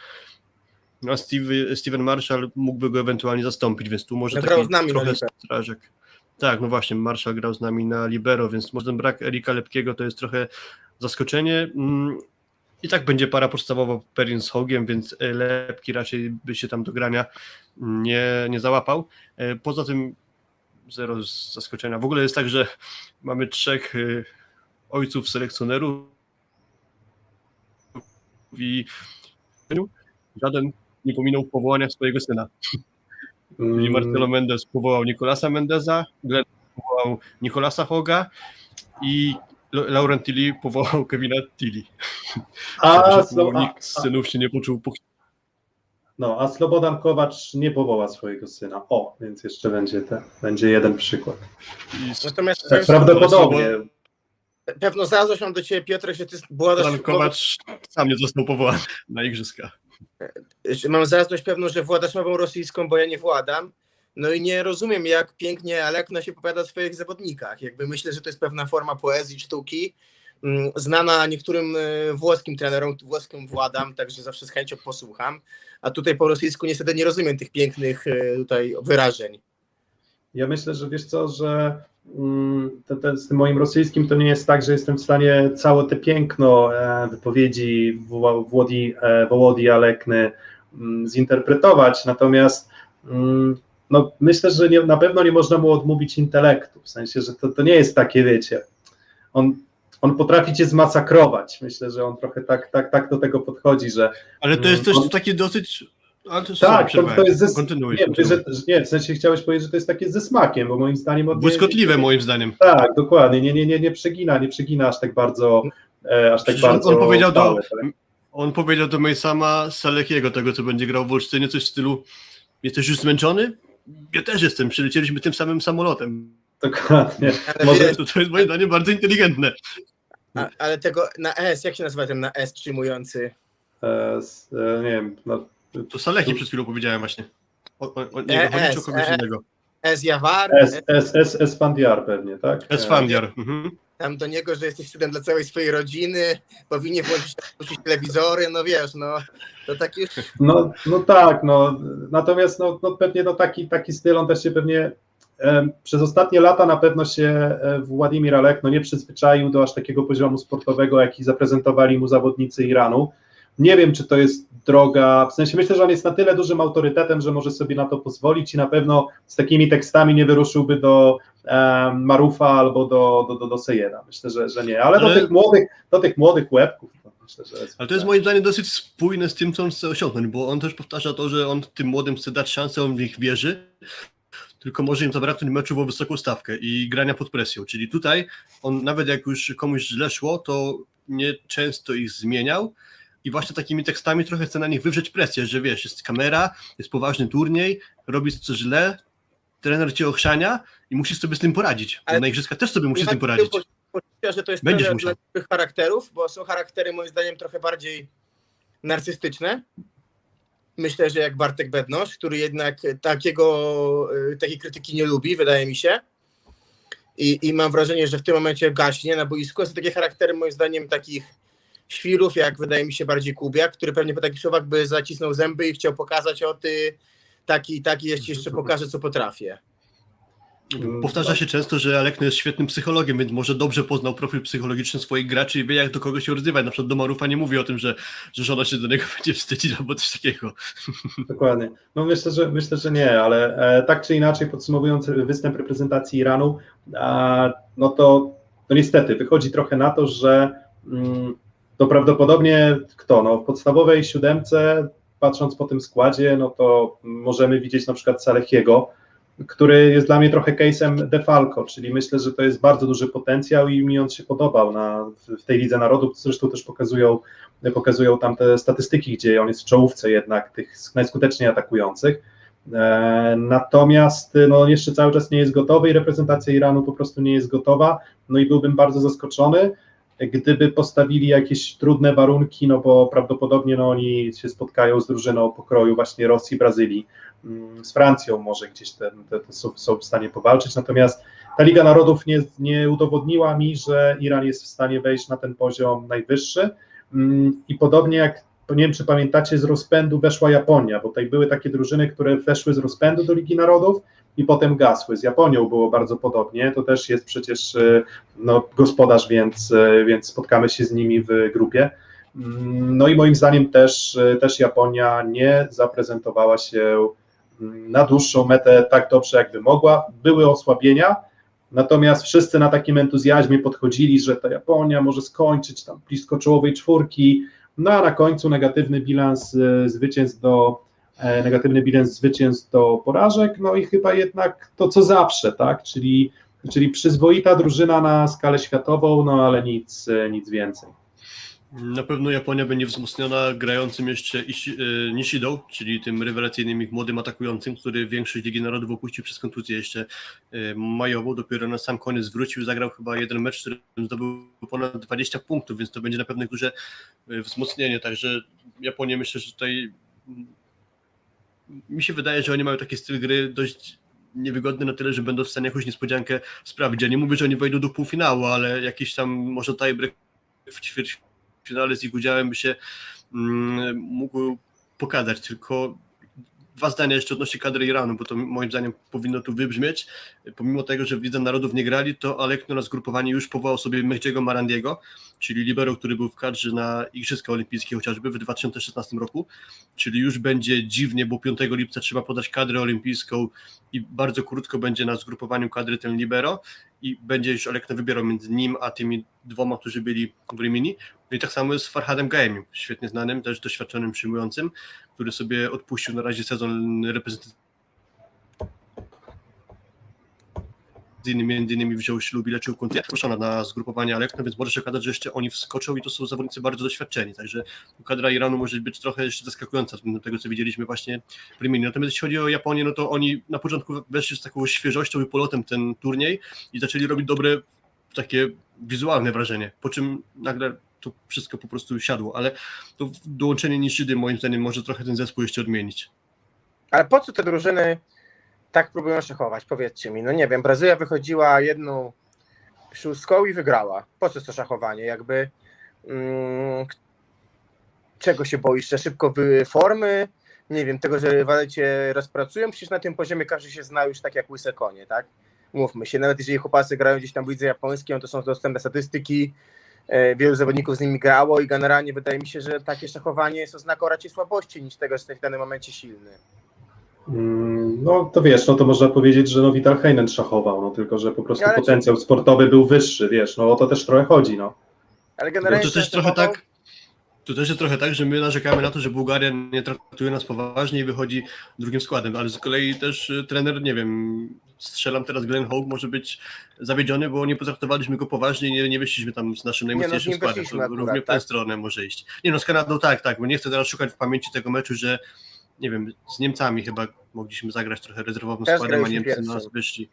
a Steve, Steven Marshall mógłby go ewentualnie zastąpić, więc tu może No, taki z nami na trochę strażek. Tak, no właśnie, Marshall grał z nami na libero, więc może ten brak Erika Lepkiego to jest trochę zaskoczenie. I tak będzie para podstawowa Perin z Hogiem, więc e, Lepki raczej by się tam do grania nie, nie załapał. E, Poza tym zero zaskoczenia. W ogóle jest tak, że mamy trzech e, ojców selekcjonerów i żaden nie pominął w powołaniach swojego syna. Czyli mm, Marcelo Mendes powołał Nicolasa Mendeza, Glenn powołał Nicolasa Hoga i Laurent Tilly powołał Kevina Tilly. a, Slo- a, nikt z synów się nie poczuł po no, a Slobodan Kowacz nie powoła swojego syna. O, więc jeszcze będzie, te, będzie jeden przykład. i Natomiast Tak, prawdopodobnie. pewno zazdrość mam do ciebie, Piotrek, że ty była dość Kowacz sam nie został powołany na igrzyska. że mam zazdrość pewną, że władasz mową rosyjską, bo ja nie władam. No i nie rozumiem, jak pięknie Alekno się powiada o swoich zawodnikach. Jakby myślę, że to jest pewna forma poezji, sztuki, mm, znana niektórym e, włoskim trenerom, włoskim władam, także zawsze z chęcią posłucham. A tutaj po rosyjsku niestety nie rozumiem tych pięknych e, tutaj wyrażeń. Ja myślę, że wiesz co, że mm, ten, ten, z tym moim rosyjskim to nie jest tak, że jestem w stanie całe te piękno e, wypowiedzi Wło- Włodi, e, Wołodi Alekny mm, zinterpretować, natomiast mm, no, myślę, że nie, na pewno nie można mu odmówić intelektu, w sensie, że to, to nie jest takie, wiecie, on, on potrafi cię zmasakrować, myślę, że on trochę tak, tak, tak do tego podchodzi, że Ale to jest też On- takie dosyć... Ale to, tak, to, to jest ze, Kontynuuj. nie, kontynuuj. że, nie, w sensie chciałeś powiedzieć, że to jest takie ze smakiem, bo moim zdaniem Błyskotliwe moim zdaniem. tak, dokładnie. Nie, nie, nie, nie przegina, nie przegina aż tak bardzo. E, aż tak Przecież bardzo on powiedział do- tak? On powiedział do Mejsama Salekiego, tego co będzie grał w Olsztynie, coś w stylu jesteś już zmęczony? Ja też jestem, przylecieliśmy tym samym samolotem. Dokładnie. Ale, Może- wiesz, To, to jest moim zdaniem bardzo inteligentne. a, ale tego na S, jak się nazywa ten na S przyjmujący? S, e, nie wiem. No, To Saleki przed chwilą powiedziałem właśnie. O, o, o, nie, E, chodzi o S, kogoś e. innego. S Jawar? S, S, S, Esfandiar pewnie, tak? Esfandiar. Mhm. Tam do niego, że jesteś wstydem dla całej swojej rodziny, powinien włączyć włączyć telewizory, no wiesz, no to tak już No, no tak, no. Natomiast no, no pewnie no, taki, taki styl on też się pewnie. Przez ostatnie lata na pewno się e, Władimir Alek no, nie przyzwyczaił do aż takiego poziomu sportowego, jaki zaprezentowali mu zawodnicy Iranu. Nie wiem, czy to jest droga, w sensie myślę, że on jest na tyle dużym autorytetem, że może sobie na to pozwolić i na pewno z takimi tekstami nie wyruszyłby do Marufa albo do, do, do, do Sejera. Myślę, że, że nie, ale, Ale- do, tych młodych, do tych młodych łebków myślę, że jest Ale to jest moim zdaniem dosyć spójne z tym, co on chce osiągnąć, bo on też powtarza to, że on tym młodym chce dać szansę, on w nich wierzy, tylko może im zabraknąć meczu o wysoką stawkę i grania pod presją. Czyli tutaj on nawet jak już komuś źle szło, to nie często ich zmieniał i właśnie takimi tekstami trochę chce na nich wywrzeć presję, że wiesz, jest kamera, jest poważny turniej, robisz coś źle, trener cię ochrzania i musisz sobie z tym poradzić. Ale- na igrzyskach też sobie musisz z tym poradzić. poczucia, że to jest Będziesz musiał. dla charakterów, bo są charaktery moim zdaniem trochę bardziej narcystyczne. Myślę, że jak Bartek Bednosz, który jednak takiego, y, takiej krytyki nie lubi, wydaje mi się. I, I mam wrażenie, że w tym momencie gaśnie na boisku. Są takie charaktery moim zdaniem takich świrów, jak wydaje mi się bardziej Kubiak, który pewnie po takich słowach by zacisnął zęby i chciał pokazać o ty taki i taki, jeśli jeszcze pokażę, co potrafię. Powtarza się często, że Alekno jest świetnym psychologiem, więc może dobrze poznał profil psychologiczny swoich graczy i wie, jak do kogo się odzywać. Na przykład do Marufa nie mówi o tym, że, że żona się do niego będzie wstydzić albo coś takiego. Dokładnie. No myślę, że myślę, że nie, ale e, tak czy inaczej podsumowując występ reprezentacji Iranu, a, no to no niestety wychodzi trochę na to, że mm, to prawdopodobnie kto? No w podstawowej siódemce, patrząc po tym składzie, no to możemy widzieć na przykład Salehiego, który jest dla mnie trochę case'em Defalco, czyli myślę, że to jest bardzo duży potencjał i mi on się podobał na, w tej Lidze Narodów, zresztą też pokazują, pokazują tam te statystyki, gdzie on jest w czołówce jednak tych najskuteczniej atakujących. E, Natomiast no, jeszcze cały czas nie jest gotowy i reprezentacja Iranu po prostu nie jest gotowa. No i byłbym bardzo zaskoczony, gdyby postawili jakieś trudne warunki, no bo prawdopodobnie no, oni się spotkają z drużyną pokroju właśnie Rosji, Brazylii, mm, z Francją może gdzieś te, te, te są, są w stanie powalczyć. Natomiast ta Liga Narodów nie, nie udowodniła mi, że Iran jest w stanie wejść na ten poziom najwyższy. Mm, I podobnie jak nie wiem, czy pamiętacie, z rozpędu weszła Japonia, bo tutaj były takie drużyny, które weszły z rozpędu do Ligi Narodów i potem gasły. Z Japonią było bardzo podobnie. To też jest przecież e, no, gospodarz, więc, e, więc spotkamy się z nimi w grupie. Mm, No i moim zdaniem też, e, też Japonia nie zaprezentowała się mm, na dłuższą metę tak dobrze, jakby mogła. Były osłabienia, natomiast wszyscy na takim entuzjazmie podchodzili, że ta Japonia może skończyć tam blisko czołowej czwórki, no a na końcu negatywny bilans zwycięstw do negatywny bilans zwycięstw do porażek, no i chyba jednak to co zawsze, tak, czyli, czyli przyzwoita drużyna na skalę światową, no ale nic, e, nic więcej. Na pewno Japonia będzie wzmocniona grającym jeszcze e, Nishidą, czyli tym rewelacyjnym ich młodym atakującym, który większość Ligi Narodów opuścił przez kontuzję jeszcze e, majową. Dopiero na sam koniec wrócił, zagrał chyba jeden mecz, w którym zdobył ponad 20 punktów, więc to będzie na pewno duże e, wzmocnienie. Także Japonię myślę, że tutaj mi się wydaje, że oni mają taki styl gry dość niewygodny na tyle, że będą w stanie jakąś niespodziankę sprawić. Ja nie mówię, że oni wejdą do półfinału, ale jakiś tam może tiebreak w ćwierć w finale z ich udziałem by się mm, mógł pokazać, tylko dwa zdania jeszcze odnośnie kadry Iranu, bo to moim zdaniem powinno tu wybrzmieć. Pomimo tego, że w Lidze Narodów nie grali, to Alekno na zgrupowanie już powołał sobie Mehdiego Marandiego, czyli libero, który był w kadrze na Igrzyska Olimpijskie chociażby w 2016 roku, czyli już będzie dziwnie, bo 5 lipca trzeba podać kadrę olimpijską i bardzo krótko będzie na zgrupowaniu kadry ten libero i będzie już Alekno wybierał między nim a tymi dwoma, którzy byli w Rimini. No i tak samo jest z Farhadem Gaemim, świetnie znanym, też doświadczonym przyjmującym, który sobie odpuścił na razie sezon reprezentacyjny. Między innymi wziął ślub i leczył kontuzję. Proszona na zgrupowanie Alekno, więc może się okazać, że jeszcze oni wskoczą i to są zawodnicy bardzo doświadczeni. Także kadra Iranu może być trochę jeszcze zaskakująca względem tego, co widzieliśmy właśnie w Rimini. Natomiast jeśli chodzi o Japonię, no to oni na początku weszli z taką świeżością i polotem ten turniej i zaczęli robić dobre takie wizualne wrażenie, po czym nagle to wszystko po prostu siadło, ale to dołączenie Nishidy moim zdaniem może trochę ten zespół jeszcze odmienić. Ale po co te drużyny tak próbują szachować? Powiedzcie mi. No nie wiem, Brazylia wychodziła jedną szóstką i wygrała. Po co to szachowanie? Jakby mm, czego się boisz? Że szybko wy formy? Nie wiem, tego, że rywale cię rozpracują? Przecież na tym poziomie każdy się zna już tak jak łyse konie, tak? Mówmy się, nawet jeżeli chłopacy grają gdzieś tam w lidze japońskiej, no to są dostępne statystyki, wielu zawodników z nimi grało i generalnie wydaje mi się, że takie szachowanie jest oznaką raczej słabości niż tego, że jesteś w danym momencie silny. Mm, No to wiesz, no to można powiedzieć, że no Vital Heinen szachował, no tylko, że po prostu Ale potencjał sportowy był wyższy, wiesz, no o to też trochę chodzi, no. Ale No generalnie to też trochę tak. To też jest trochę tak, że my narzekamy na to, że Bułgaria nie traktuje nas poważnie i wychodzi drugim składem, ale z kolei też y, trener, nie wiem, strzelam teraz Glenn Hogue może być zawiedziony, bo nie potraktowaliśmy go poważnie i nie, nie wyszliśmy tam z naszym no, najmocniejszym nim składem. wyszliśmy To akurat, równie w tę tak. stronę może iść. Nie no, z Kanadą tak, tak, bo nie chcę teraz szukać w pamięci tego meczu, że nie wiem, z Niemcami chyba mogliśmy zagrać trochę rezerwowym Też składem, a Niemcy na nas pierwszym. wyszli.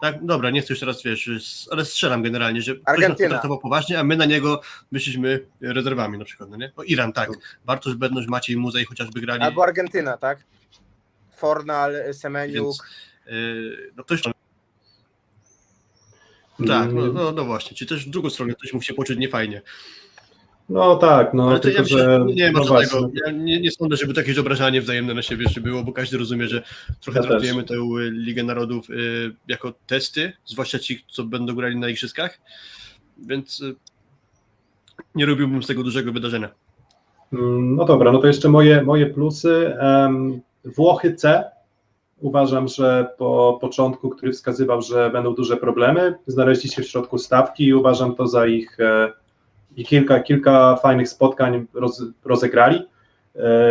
Tak, dobra, nie chcę już teraz, wiesz, ale strzelam generalnie, że ktoś nas Argentyna. poważnie, a my na niego wyszliśmy rezerwami na przykład, no nie? O Iran, tak. Bartosz Bednoś, Maciej Muzej chociażby grali. Albo Argentyna, tak? Fornal, Semeniuk. Więc, yy, no ktoś. Tak, no, Mm, no, no właśnie, czy też w drugą stronę ktoś mógł się poczuć niefajnie. No tak, no Ale tylko, ja myślę, że nie no właśnie. Ja nie, nie sądzę, żeby takie obrażanie wzajemne na siebie jeszcze było, bo każdy rozumie, że trochę Ja traktujemy tę y, Ligę Narodów y, jako testy, zwłaszcza ci, co będą grali na igrzyskach. Więc y, nie robiłbym z tego dużego wydarzenia. Mm, No dobra, no to jeszcze moje, moje plusy. Włochy C. Uważam, że po początku, który wskazywał, że będą duże problemy, znaleźli się w środku stawki i uważam to za ich e, i kilka, kilka fajnych spotkań roz, rozegrali e,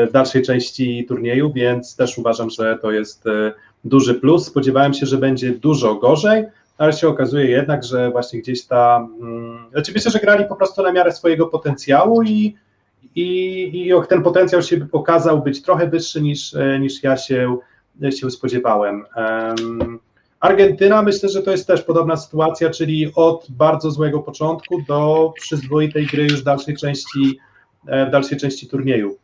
w dalszej części turnieju, więc też uważam, że to jest e, duży plus. Spodziewałem się, że będzie dużo gorzej, ale się okazuje jednak, że właśnie gdzieś ta. mm, Znaczy myślę, że grali po prostu na miarę swojego potencjału i i, i ten potencjał się okazał być trochę wyższy niż, e, niż ja się, się spodziewałem. Em, Argentyna, myślę, że to jest też podobna sytuacja, czyli od bardzo złego początku do przyzwoitej gry już w dalszej części, e, w dalszej części turnieju.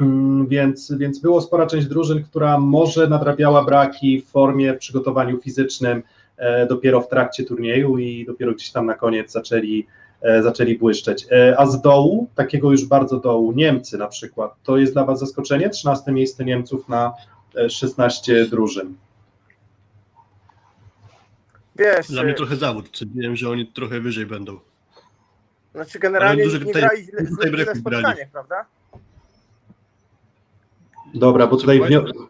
Mm, Więc, więc było spora część drużyn, która może nadrabiała braki w formie, w przygotowaniu fizycznym e, dopiero w trakcie turnieju i dopiero gdzieś tam na koniec zaczęli, e, zaczęli błyszczeć. A z dołu, takiego już bardzo dołu, Niemcy na przykład, to jest dla Was zaskoczenie? 13 miejsce Niemców na e, 16 drużyn. Wiesz, Dla mnie trochę zawód. Wiem, że oni trochę wyżej będą. znaczy generalnie Ale duży nie tutaj- grali źle, tutaj spotkaniach, prawda? Dobra, bo tutaj wnio-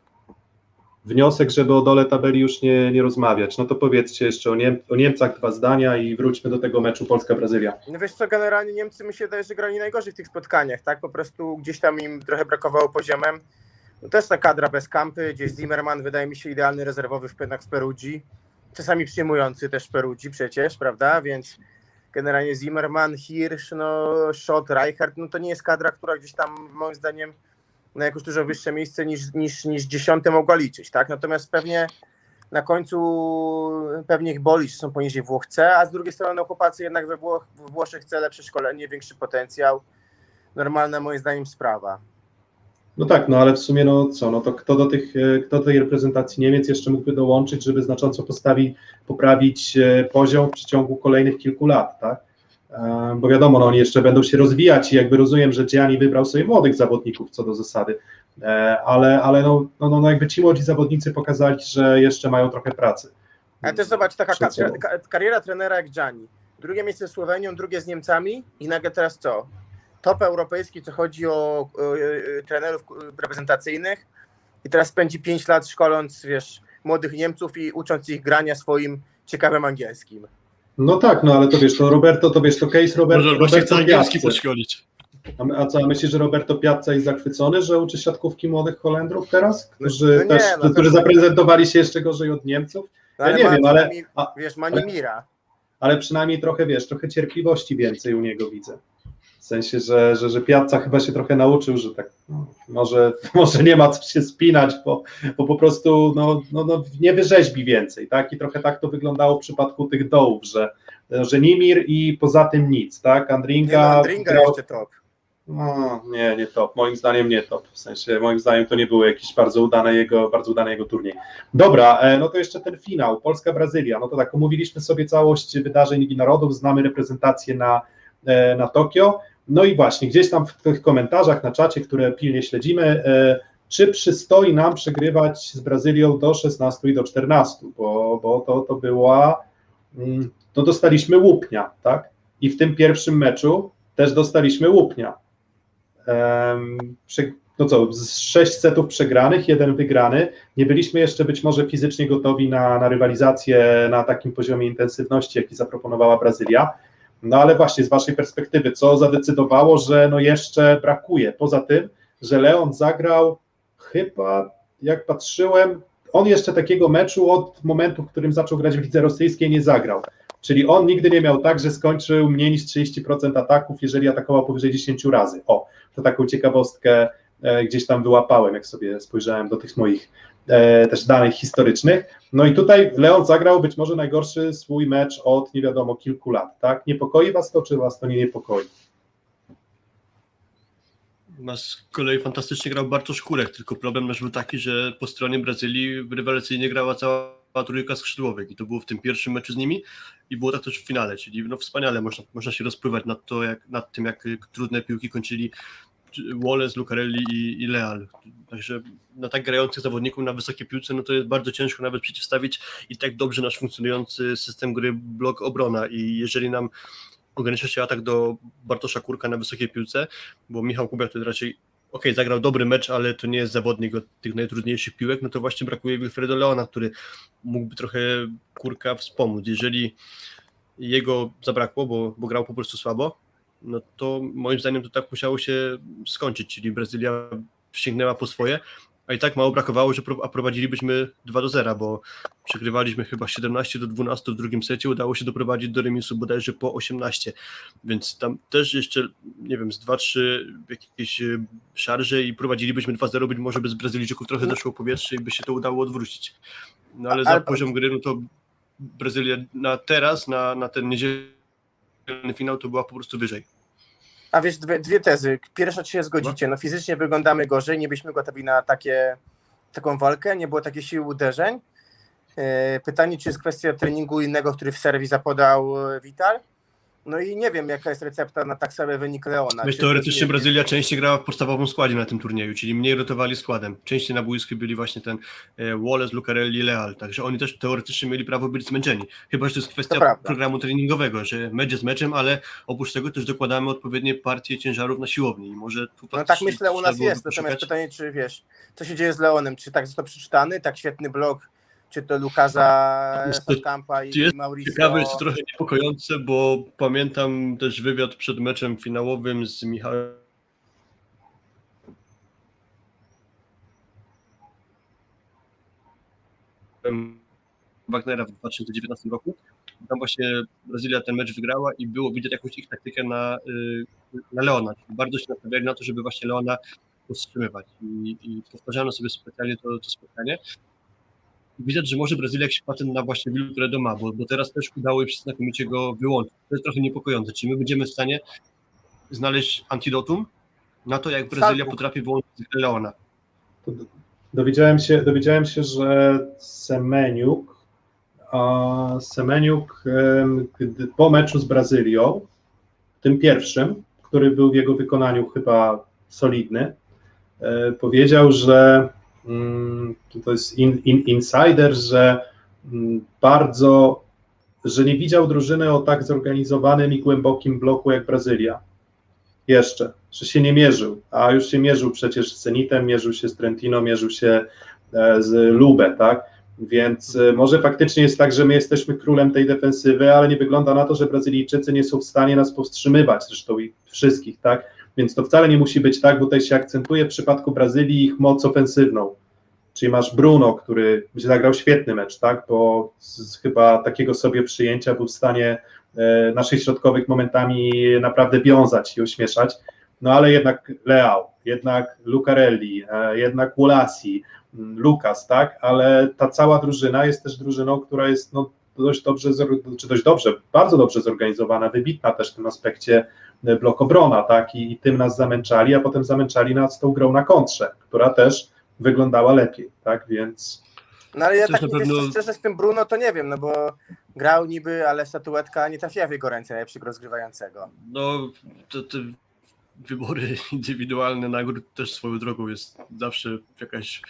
wniosek, żeby o dole tabeli już nie, nie rozmawiać. No to powiedzcie jeszcze o, Niem- o Niemcach dwa zdania i wróćmy do tego meczu Polska-Brazylia. No wiesz co, generalnie Niemcy mi się wydaje, że grali najgorzej w tych spotkaniach, tak? Po prostu gdzieś tam im trochę brakowało poziomem. No też ta kadra bez kampy, gdzieś Zimmerman wydaje mi się idealny rezerwowy w, jednak w Perugii. Czasami przyjmujący też w Perugii przecież, prawda? Więc generalnie Zimmerman, Hirsch, no Schott, Reichert, no to nie jest kadra, która gdzieś tam moim zdaniem na jakoś dużo wyższe miejsce niż, niż, niż dziesiąte mogła liczyć, tak? Natomiast pewnie na końcu pewnie ich boli, że są poniżej Włoch C, a z drugiej strony no, jednak we, Włoch, Włoszech C lepsze szkolenie, większy potencjał. Normalna moim zdaniem sprawa. No tak, no ale w sumie no co, no to kto do, tych, e, kto do tej reprezentacji Niemiec jeszcze mógłby dołączyć, żeby znacząco postawi, poprawić e, poziom w przeciągu kolejnych kilku lat, tak? E, Bo wiadomo, no oni jeszcze będą się rozwijać i jakby rozumiem, że Gianni wybrał sobie młodych zawodników co do zasady, ale, ale no, no, no, no jakby ci młodzi zawodnicy pokazali, że jeszcze mają trochę pracy. Ale też zobacz, taka Przed ka- sobą. ka- kariera trenera jak Gianni. Drugie miejsce z Słowenią, drugie z Niemcami i nagle teraz co? Top europejski, co chodzi o, o, o trenerów e, reprezentacyjnych i teraz spędzi 5 lat szkoląc, wiesz, młodych Niemców i ucząc ich grania swoim ciekawym angielskim. No tak, no ale to wiesz, to Roberto, to wiesz, to case Robert, Może właśnie chce Roberto angielski podszkolić. A, a co, a myślisz, że Roberto Piazza jest zachwycony, że uczy siatkówki młodych Holendrów teraz? Którzy, No nie, też, no którzy zaprezentowali się jeszcze gorzej od Niemców? No, Ja nie ma wiem, ale- przynajmniej, a- wiesz, Manimira. ale przynajmniej trochę, wiesz, trochę cierpliwości więcej u niego widzę. W sensie, że, że, że Piazza chyba się trochę nauczył, że tak no, może, może nie ma co się spinać, bo, bo po prostu no, no, no, nie wyrzeźbi więcej, tak? I trochę tak to wyglądało w przypadku tych dołów, że, że Nimir i poza tym nic, tak? Nie, no, Andringa, Andringa grał- jeszcze top. no, nie, nie top. Moim zdaniem nie top. W sensie, moim zdaniem to nie był jakiś bardzo udany jego, bardzo udany jego turniej. Dobra, e, no to jeszcze ten finał, Polska-Brazylia. No to tak, omówiliśmy sobie całość wydarzeń Ligi Narodów, znamy reprezentację na, e, na Tokio. No i właśnie, gdzieś tam w tych komentarzach na czacie, które pilnie śledzimy, e, czy przystoi nam przegrywać z Brazylią do 16 i do 14, bo, bo to, to była, mm, to dostaliśmy łupnia, tak? i w tym pierwszym meczu też dostaliśmy łupnia. No co, z sześć setów przegranych, jeden wygrany. Nie byliśmy jeszcze być może fizycznie gotowi na, na rywalizację na takim poziomie intensywności, jaki zaproponowała Brazylia. No ale właśnie z Waszej perspektywy, co zadecydowało, że no jeszcze brakuje? Poza tym, że Leon zagrał chyba, jak patrzyłem, on jeszcze takiego meczu od momentu, w którym zaczął grać w lidze rosyjskiej nie zagrał. Czyli on nigdy nie miał tak, że skończył mniej niż 30% ataków, jeżeli atakował powyżej 10 razy. O, to taką ciekawostkę e, gdzieś tam wyłapałem, jak sobie spojrzałem do tych moich też danych historycznych. No i tutaj Leon zagrał być może najgorszy swój mecz od nie wiadomo kilku lat, tak? Niepokoi Was to, czy Was to nie niepokoi? Nas z kolei fantastycznie grał Bartosz Kurek, tylko problem nasz był taki, że po stronie Brazylii rewelacyjnie grała cała trójka skrzydłowych i to było w tym pierwszym meczu z nimi i było tak też w finale, czyli no wspaniale można, można się rozpływać nad, to, jak, nad tym, jak trudne piłki kończyli Wallace, Lucarelli i, i Leal. Także na tak grających zawodników na wysokiej piłce, no to jest bardzo ciężko nawet przeciwstawić i tak dobrze nasz funkcjonujący system gry blok obrona i jeżeli nam ogranicza się atak do Bartosza Kurka na wysokiej piłce, bo Michał Kubiak to raczej ok, zagrał dobry mecz, ale to nie jest zawodnik od tych najtrudniejszych piłek, no to właśnie brakuje Wilfredo Leona, który mógłby trochę Kurka wspomóc. Jeżeli jego zabrakło, bo, bo grał po prostu słabo, no to moim zdaniem to tak musiało się skończyć, czyli Brazylia sięgnęła po swoje, a i tak mało brakowało, że prowadzilibyśmy 2 do 0, bo przegrywaliśmy chyba 17 do 12 w drugim secie, udało się doprowadzić do remisu bodajże po 18, więc tam też jeszcze, nie wiem, z 2-3 jakieś e, szarże i prowadzilibyśmy 2-0, być może by z Brazylijczyków trochę zeszło powietrze i by się to udało odwrócić. No ale za poziom gry, no to Brazylia na teraz, na, na ten niedzielny finał to była po prostu wyżej. A wiesz, dwie, dwie tezy. Pierwsza, czy się zgodzicie? No fizycznie wyglądamy gorzej, nie byliśmy gotowi na takie, taką walkę, nie było takiej siły uderzeń. E, Pytanie, czy jest kwestia treningu innego, który w serwis zapodał e, Vital? No i nie wiem, jaka jest recepta na tak sobie wynik Leona. Wiesz, Czy- teoretycznie nie- Brazylia częściej grała w podstawowym składzie na tym turnieju, czyli mniej rotowali składem. Częściej na boisku byli właśnie ten e, Wallace, Lucarelli, Leal, także oni też teoretycznie mieli prawo być zmęczeni. Chyba, że to jest kwestia To prawda. programu treningowego, że mecz jest meczem, ale oprócz tego też dokładamy odpowiednie partie ciężarów na siłowni i może tu No tak faktycznie myślę, u trzeba nas byłoby jest. Natomiast poszukać. pytanie, czy wiesz, co się dzieje z Leonem? Czy tak został przeczytany, tak świetny blok, czy to to- Campa i jest Mauricio? Ciekawe, jest to trochę niepokojące, bo pamiętam też wywiad przed meczem finałowym z Michałem Wagnera w 2019 roku. Tam właśnie Brazylia ten mecz wygrała i było widać jakąś ich taktykę na, y, na Leona. Bardzo się nastawiali na to, żeby właśnie Leona powstrzymywać. I, i powtarzano sobie specjalnie to, to spotkanie. Widać, że może Brazylia jakiś patent na właśnie Wilfredo ma, bo, bo teraz też udało się znakomicie go wyłączyć. To jest trochę niepokojące. Czy my będziemy w stanie znaleźć antidotum na to, jak Brazylia Salku. potrafi wyłączyć Leona? Dowiedziałem się, dowiedziałem się, że Semeniuk, a Semeniuk em, gdy, po meczu z Brazylią, tym pierwszym, który był w jego wykonaniu chyba solidny, e, powiedział, że to jest in, in, insider, że mm, bardzo, że nie widział drużyny o tak zorganizowanym i głębokim bloku jak Brazylia. Jeszcze, że się nie mierzył, a już się mierzył przecież z Zenitem, mierzył się z Trentino, mierzył się e, z Lubę, tak? Więc e, może faktycznie jest tak, że my jesteśmy królem tej defensywy, ale nie wygląda na to, że Brazylijczycy nie są w stanie nas powstrzymywać, zresztą i wszystkich, tak? Więc to wcale nie musi być tak, bo tutaj się akcentuje w przypadku Brazylii ich moc ofensywną. Czyli masz Bruno, który zagrał świetny mecz, tak? Bo z, chyba takiego sobie przyjęcia był w stanie e, naszych środkowych momentami naprawdę wiązać i ośmieszać. No ale jednak Leao, jednak Lucarelli, e, jednak Ulasi, mm, Lukas, tak? Ale ta cała drużyna jest też drużyną, która jest no, dość dobrze, czy dość dobrze, bardzo dobrze zorganizowana, wybitna też w tym aspekcie e, blok obrona, tak? I, I tym nas zamęczali, a potem zamęczali nas tą grą na kontrze, która też wyglądała lepiej, tak? Więc No ale ja Też tak pewno- szczerze z tym Bruno to nie wiem, no bo grał niby, ale statuetka nie trafiła w jego ręce najlepszego rozgrywającego. No, to, te wybory indywidualne nagród też swoją drogą jest zawsze jakaś,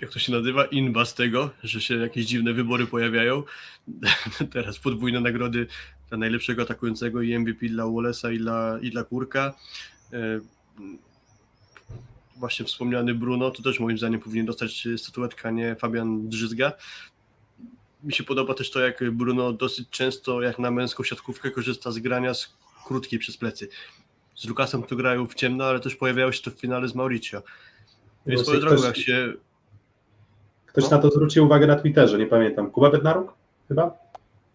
jak to się nazywa, inba z tego, że się jakieś dziwne wybory pojawiają. Teraz podwójne nagrody dla najlepszego atakującego i MVP dla Wallace'a i dla, i dla Kurka. E, Właśnie wspomniany Bruno, to też moim zdaniem powinien dostać statuetkę, a nie Fabian Drzyzga. Mi się podoba też to, jak Bruno dosyć często, jak na męską siatkówkę, korzysta z grania z krótkiej przez plecy. Z Lukasem to grają w ciemno, ale też pojawiało się to w finale z Mauricio. Więc ktoś- jak się Ktoś na to zwrócił uwagę na Twitterze, nie pamiętam. Kuba Bednaruk chyba?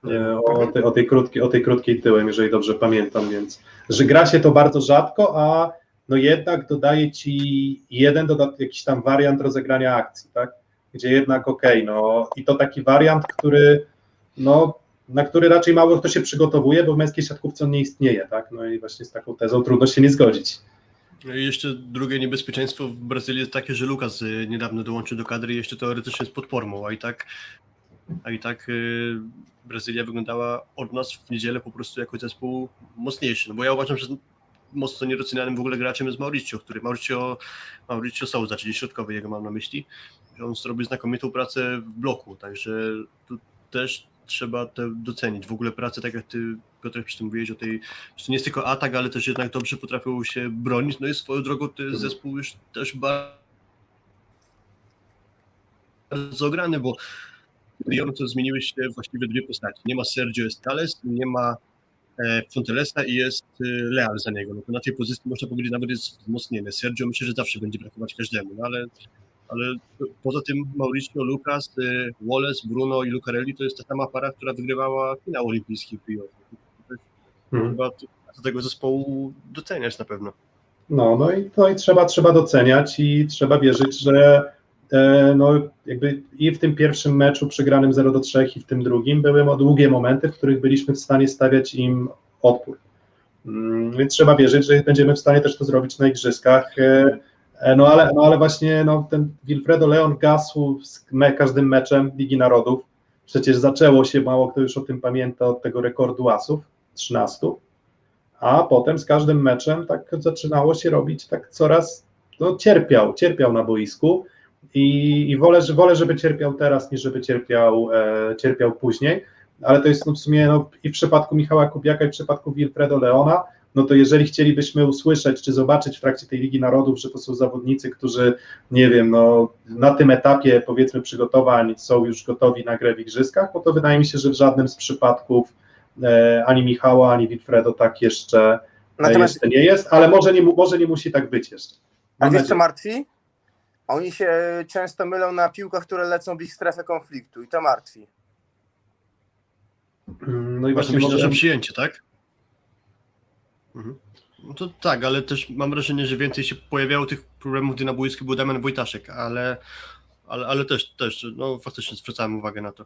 Nie, o, tej, o, tej krótkiej, o tej krótkiej tyłem, jeżeli dobrze pamiętam, więc że gra się to bardzo rzadko, a no jednak dodaje ci jeden dodat, jakiś tam wariant rozegrania akcji, tak? Gdzie jednak okej, no i to taki wariant, który no na który raczej mało kto się przygotowuje, bo w męskiej siatkówce on nie istnieje, tak? No i właśnie z taką tezą trudno się nie zgodzić. Jeszcze drugie niebezpieczeństwo w Brazylii jest takie, że Lukas y, niedawno dołączył do kadry i jeszcze teoretycznie jest pod formą, a i tak, a i tak y, Brazylia wyglądała od nas w niedzielę po prostu jako zespół mocniejszy. No bo ja uważam, że mocno niedocenianym w ogóle graczem jest Mauricio, który Mauricio, Mauricio Souza, czyli środkowy jego mam na myśli, on zrobił znakomitą pracę w bloku, także tu też trzeba to docenić. W ogóle pracę, tak jak ty Piotr przy tym mówiłeś o tej, że to nie jest tylko atak, ale też jednak dobrze potrafią się bronić. No i swoją drogą to jest zespół już też bardzo ograny, bo Lyon to zmieniły się właściwie dwie postaci. Nie ma Sergio Estales, nie ma e, Fontelesa i jest e, Leal za niego. No to na tej pozycji można powiedzieć nawet jest wzmocnienie. Sergio myślę, że zawsze będzie brakować każdemu, no ale, ale poza tym Mauricio, Lucas, e, Wallace, Bruno i Lucarelli to jest ta sama para, która wygrywała finał olimpijski w Rio. Mhm. Trzeba tego zespołu doceniać na pewno. No, no i to i trzeba, trzeba doceniać i trzeba wierzyć, że e, no, jakby i w tym pierwszym meczu przegranym 0 do 3 i w tym drugim były długie momenty, w których byliśmy w stanie stawiać im odpór. Mm, Więc trzeba wierzyć, że będziemy w stanie też to zrobić na igrzyskach. E, No ale, no ale właśnie no, ten Wilfredo Leon gasł z me, każdym meczem Ligi Narodów. Przecież zaczęło się, mało kto już o tym pamięta, od tego rekordu asów, 13 a potem z każdym meczem tak zaczynało się robić tak coraz, no cierpiał, cierpiał na boisku. I, i wolę, że, wolę, żeby cierpiał teraz, niż żeby cierpiał, e, cierpiał później, ale to jest no, w sumie no, i w przypadku Michała Kubiaka i w przypadku Wilfredo Leona, no to jeżeli chcielibyśmy usłyszeć czy zobaczyć w trakcie tej Ligi Narodów, że to są zawodnicy, którzy, nie wiem, no na tym etapie powiedzmy przygotowań są już gotowi na grę w igrzyskach, no to wydaje mi się, że w żadnym z przypadków e, ani Michała, ani Wilfredo tak jeszcze, e, Natomiast jeszcze nie jest, ale może nie, może nie musi tak być jeszcze. A Mam wiesz co martwi? Oni się często mylą na piłkach, które lecą w ich strefę konfliktu i to martwi. Mm, No i Właśnie właśnie myślę, może, że przyjęcie, tak? Mhm. No to tak, ale też mam wrażenie, że więcej się pojawiało tych problemów, gdy na boisku był Damian Wojtaszek, ale, ale, ale też, też, no faktycznie zwracałem uwagę na to.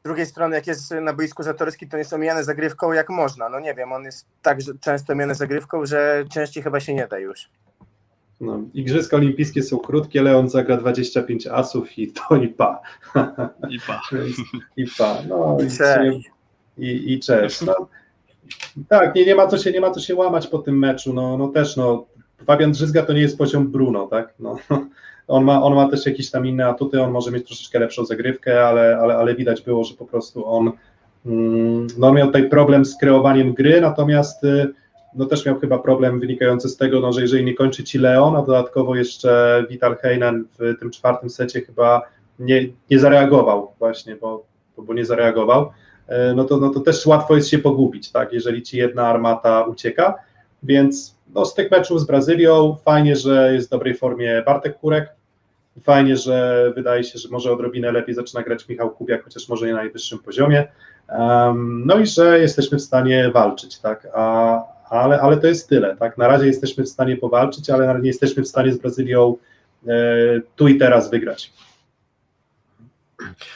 Z drugiej strony, jak jest na boisku Zatorski, to jest omijany zagrywką jak można. No nie wiem, on jest tak często omijany zagrywką, że częściej chyba się nie da już. no, Igrzyska olimpijskie są krótkie, Leon zagra 25 asów i to i pa. I pa. I pa. No, i, Cześć. i, i cześć. No, tak, nie, nie, ma co się, nie ma co się łamać po tym meczu. No, no też, no, Fabian Drzyzga to nie jest poziom Bruno, tak? No, on, ma, on ma też jakieś tam inne atuty, on może mieć troszeczkę lepszą zagrywkę, ale, ale, ale widać było, że po prostu on, mm, no, on miał tutaj problem z kreowaniem gry, natomiast y, no też miał chyba problem wynikający z tego, no, że jeżeli nie kończy ci Leon, a dodatkowo jeszcze Vital Heinen w tym czwartym secie chyba nie, nie zareagował właśnie, bo, bo, nie zareagował, no to, no to też łatwo jest się pogubić, tak, jeżeli ci jedna armata ucieka, więc no, z tych meczów z Brazylią fajnie, że jest w dobrej formie Bartek Kurek, fajnie, że wydaje się, że może odrobinę lepiej zaczyna grać Michał Kubiak, chociaż może nie na najwyższym poziomie, um, no i że jesteśmy w stanie walczyć, tak, a, ale, ale to jest tyle, tak, na razie jesteśmy w stanie powalczyć, ale nie jesteśmy w stanie z Brazylią e, tu i teraz wygrać.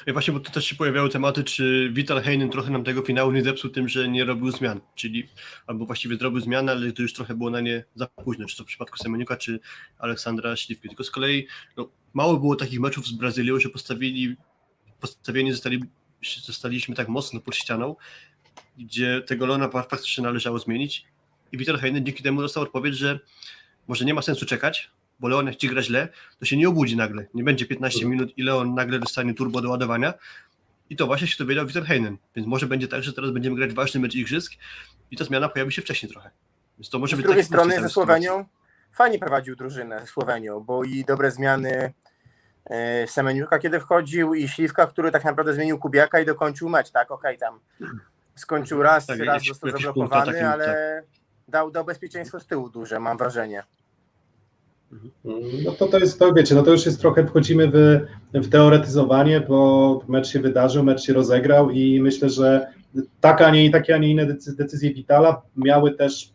I właśnie, bo tu też się pojawiały tematy, czy Vital Heinen trochę nam tego finału nie zepsuł tym, że nie robił zmian, czyli albo właściwie zrobił zmiany, ale to już trochę było na nie za późno, czy to w przypadku Semeniuka, czy Aleksandra Śliwki. Tylko z kolei no, mało było takich meczów z Brazylią, że postawili, postawieni zostali, zostaliśmy tak mocno pod ścianą, gdzie tego Lona faktycznie należało zmienić i Vital Heinen dzięki temu dostał odpowiedź, że może nie ma sensu czekać, bo Leon jak ci gra źle, to się nie obudzi nagle. Nie będzie 15 minut i Leon nagle dostanie turbo do ładowania, I to właśnie się dowiedział Wieter Heinen, więc może będzie tak, że teraz będziemy grać ważny mecz igrzysk i ta zmiana pojawi się wcześniej trochę. Więc to może Z być drugiej punkt strony ze. Słowenią fajnie prowadził drużynę ze Słowenią, bo i dobre zmiany e, Semeniuka kiedy wchodził i Śliwka, który tak naprawdę zmienił Kubiaka i dokończył mecz, tak? Okej, tam skończył raz, Tak, raz został punkt zablokowany, atakiem, ale dał, dał bezpieczeństwo z tyłu duże, mam wrażenie. No to, to jest, to wiecie, no to już jest trochę, wchodzimy w, w teoretyzowanie, bo mecz się wydarzył, mecz się rozegrał i myślę, że taka, a nie, takie, a nie inne decy- decyzje Vitala miały też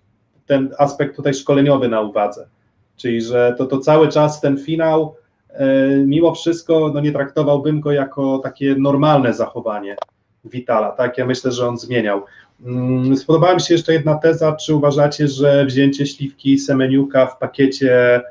ten aspekt tutaj szkoleniowy na uwadze. Czyli, że to, to cały czas ten finał, e, mimo wszystko, no nie traktowałbym go jako takie normalne zachowanie Vitala, tak? Ja myślę, że on zmieniał. Mm, Spodobała mi się jeszcze jedna teza, czy uważacie, że wzięcie śliwki Semeniuka w pakiecie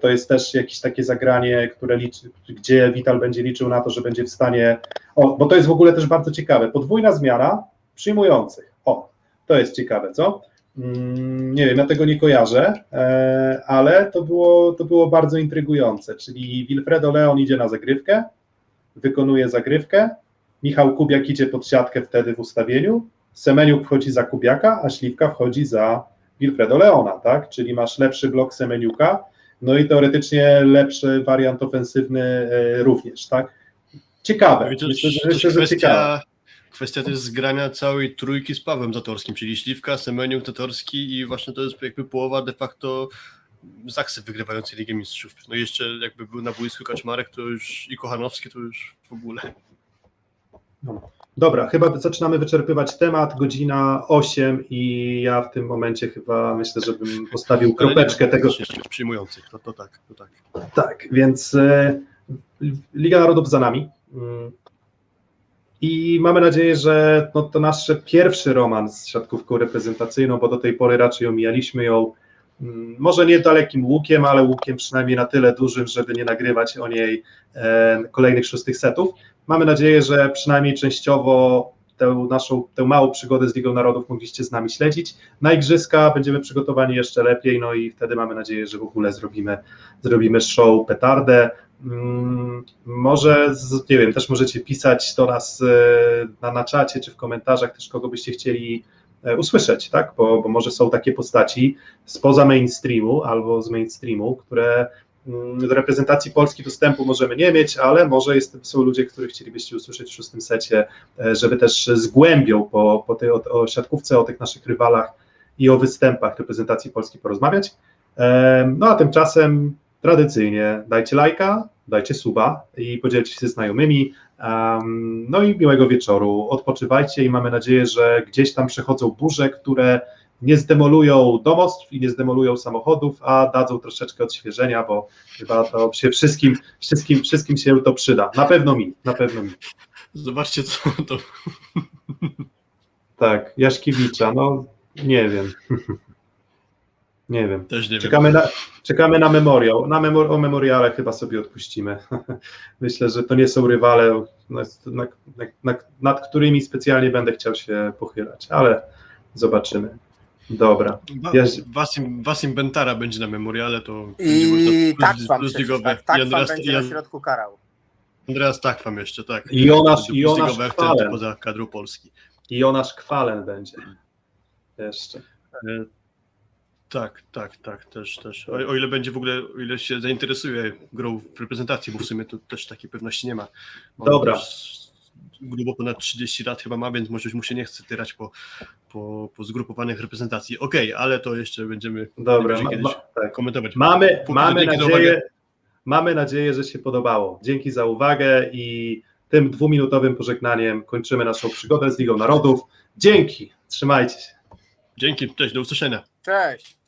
To jest też jakieś takie zagranie, które liczy, gdzie Vital będzie liczył na to, że będzie w stanie. O, bo to jest w ogóle też bardzo ciekawe. Podwójna zmiana przyjmujących. O, to jest ciekawe, co? Mm, Nie wiem, ja tego nie kojarzę, e, ale to było, to było bardzo intrygujące. Czyli Wilfredo Leon idzie na zagrywkę, wykonuje zagrywkę, Michał Kubiak idzie pod siatkę wtedy w ustawieniu, Semeniuk wchodzi za Kubiaka, a Śliwka wchodzi za Wilfredo Leona, tak? Czyli masz lepszy blok Semeniuka, no i teoretycznie lepszy wariant ofensywny e, również, tak? Ciekawe. I to Myślę, że, myślę, że ciekawe. kwestia, kwestia też zgrania całej trójki z Pawłem Zatorskim, czyli Śliwka, Semeniuk, Zatorski i właśnie to jest jakby połowa de facto Zaksy wygrywającej Ligę Mistrzów. No i jeszcze jakby był na boisku Kaczmarek, to już i Kochanowski, to już w ogóle. Dobra, chyba zaczynamy wyczerpywać temat. Godzina 8 i ja w tym momencie chyba myślę, żebym postawił kropeczkę tego. Przyjmujących, to, to tak, to tak. Tak, więc e, Liga Narodów za nami. Mm. I mamy nadzieję, że no, to nasz pierwszy romans z siatkówką reprezentacyjną, bo do tej pory raczej omijaliśmy ją może nie dalekim łukiem, ale łukiem przynajmniej na tyle dużym, żeby nie nagrywać o niej kolejnych szóstych setów. Mamy nadzieję, że przynajmniej częściowo tę naszą, tę małą przygodę z Ligą Narodów mogliście z nami śledzić. Na Igrzyska będziemy przygotowani jeszcze lepiej, no i wtedy mamy nadzieję, że w ogóle zrobimy, zrobimy show petardę. Mm, Może, nie wiem, też możecie pisać do nas e, na, na czacie czy w komentarzach też kogo byście chcieli usłyszeć, tak? Bo, bo może są takie postaci spoza mainstreamu albo z mainstreamu, które mm, do reprezentacji Polski dostępu możemy nie mieć, ale może jest, są ludzie, których chcielibyście usłyszeć w szóstym secie, e, żeby też z głębią po, po tej, o, o siatkówce, o tych naszych rywalach i o występach reprezentacji Polski porozmawiać. Em, No a tymczasem tradycyjnie dajcie lajka, dajcie suba i podzielcie się ze znajomymi. No i miłego wieczoru. Odpoczywajcie i mamy nadzieję, że gdzieś tam przechodzą burze, które nie zdemolują domostw i nie zdemolują samochodów, a dadzą troszeczkę odświeżenia, bo chyba to się wszystkim, wszystkim, wszystkim się to przyda. Na pewno mi, na pewno mi. Zobaczcie, co to. Tak, Jaszkiewicza, no nie wiem. Nie wiem. Też nie wiem. Czekamy na, czekamy na memoriał. Na memor, o memoriale chyba sobie odpuścimy. Myślę, że to nie są rywale, nad, nad, nad, nad którymi specjalnie będę chciał się pochylać, ale zobaczymy. Dobra. Ja- Wasim, Wasim Bentara będzie na memoriale, to I plus- tak wam plus przecież, tak, tak Andreas, będzie i na środku karał. Andreas Takwam jeszcze, tak. I Jonasz- Plus i Jonasz Kwalen. poza kadrą Polski. I Jonasz Kwalen będzie. Jeszcze. Tak, tak, tak, też, też. O, o ile będzie w ogóle, o ile się zainteresuje grą w reprezentacji, bo w sumie to też takiej pewności nie ma. On Dobra. Grubo ponad 30 lat chyba ma, więc może już mu się nie chce tyrać po, po, po zgrupowanych reprezentacji. Okej, ale to jeszcze będziemy Dobra. Ma, kiedyś ma, tak. komentować. Mamy, Póki mamy, nadzieję, mamy nadzieję, że się podobało. Dzięki za uwagę i tym dwuminutowym pożegnaniem kończymy naszą przygodę z Ligą Narodów. Dzięki, trzymajcie się. Dzięki, cześć, do usłyszenia. Cześć!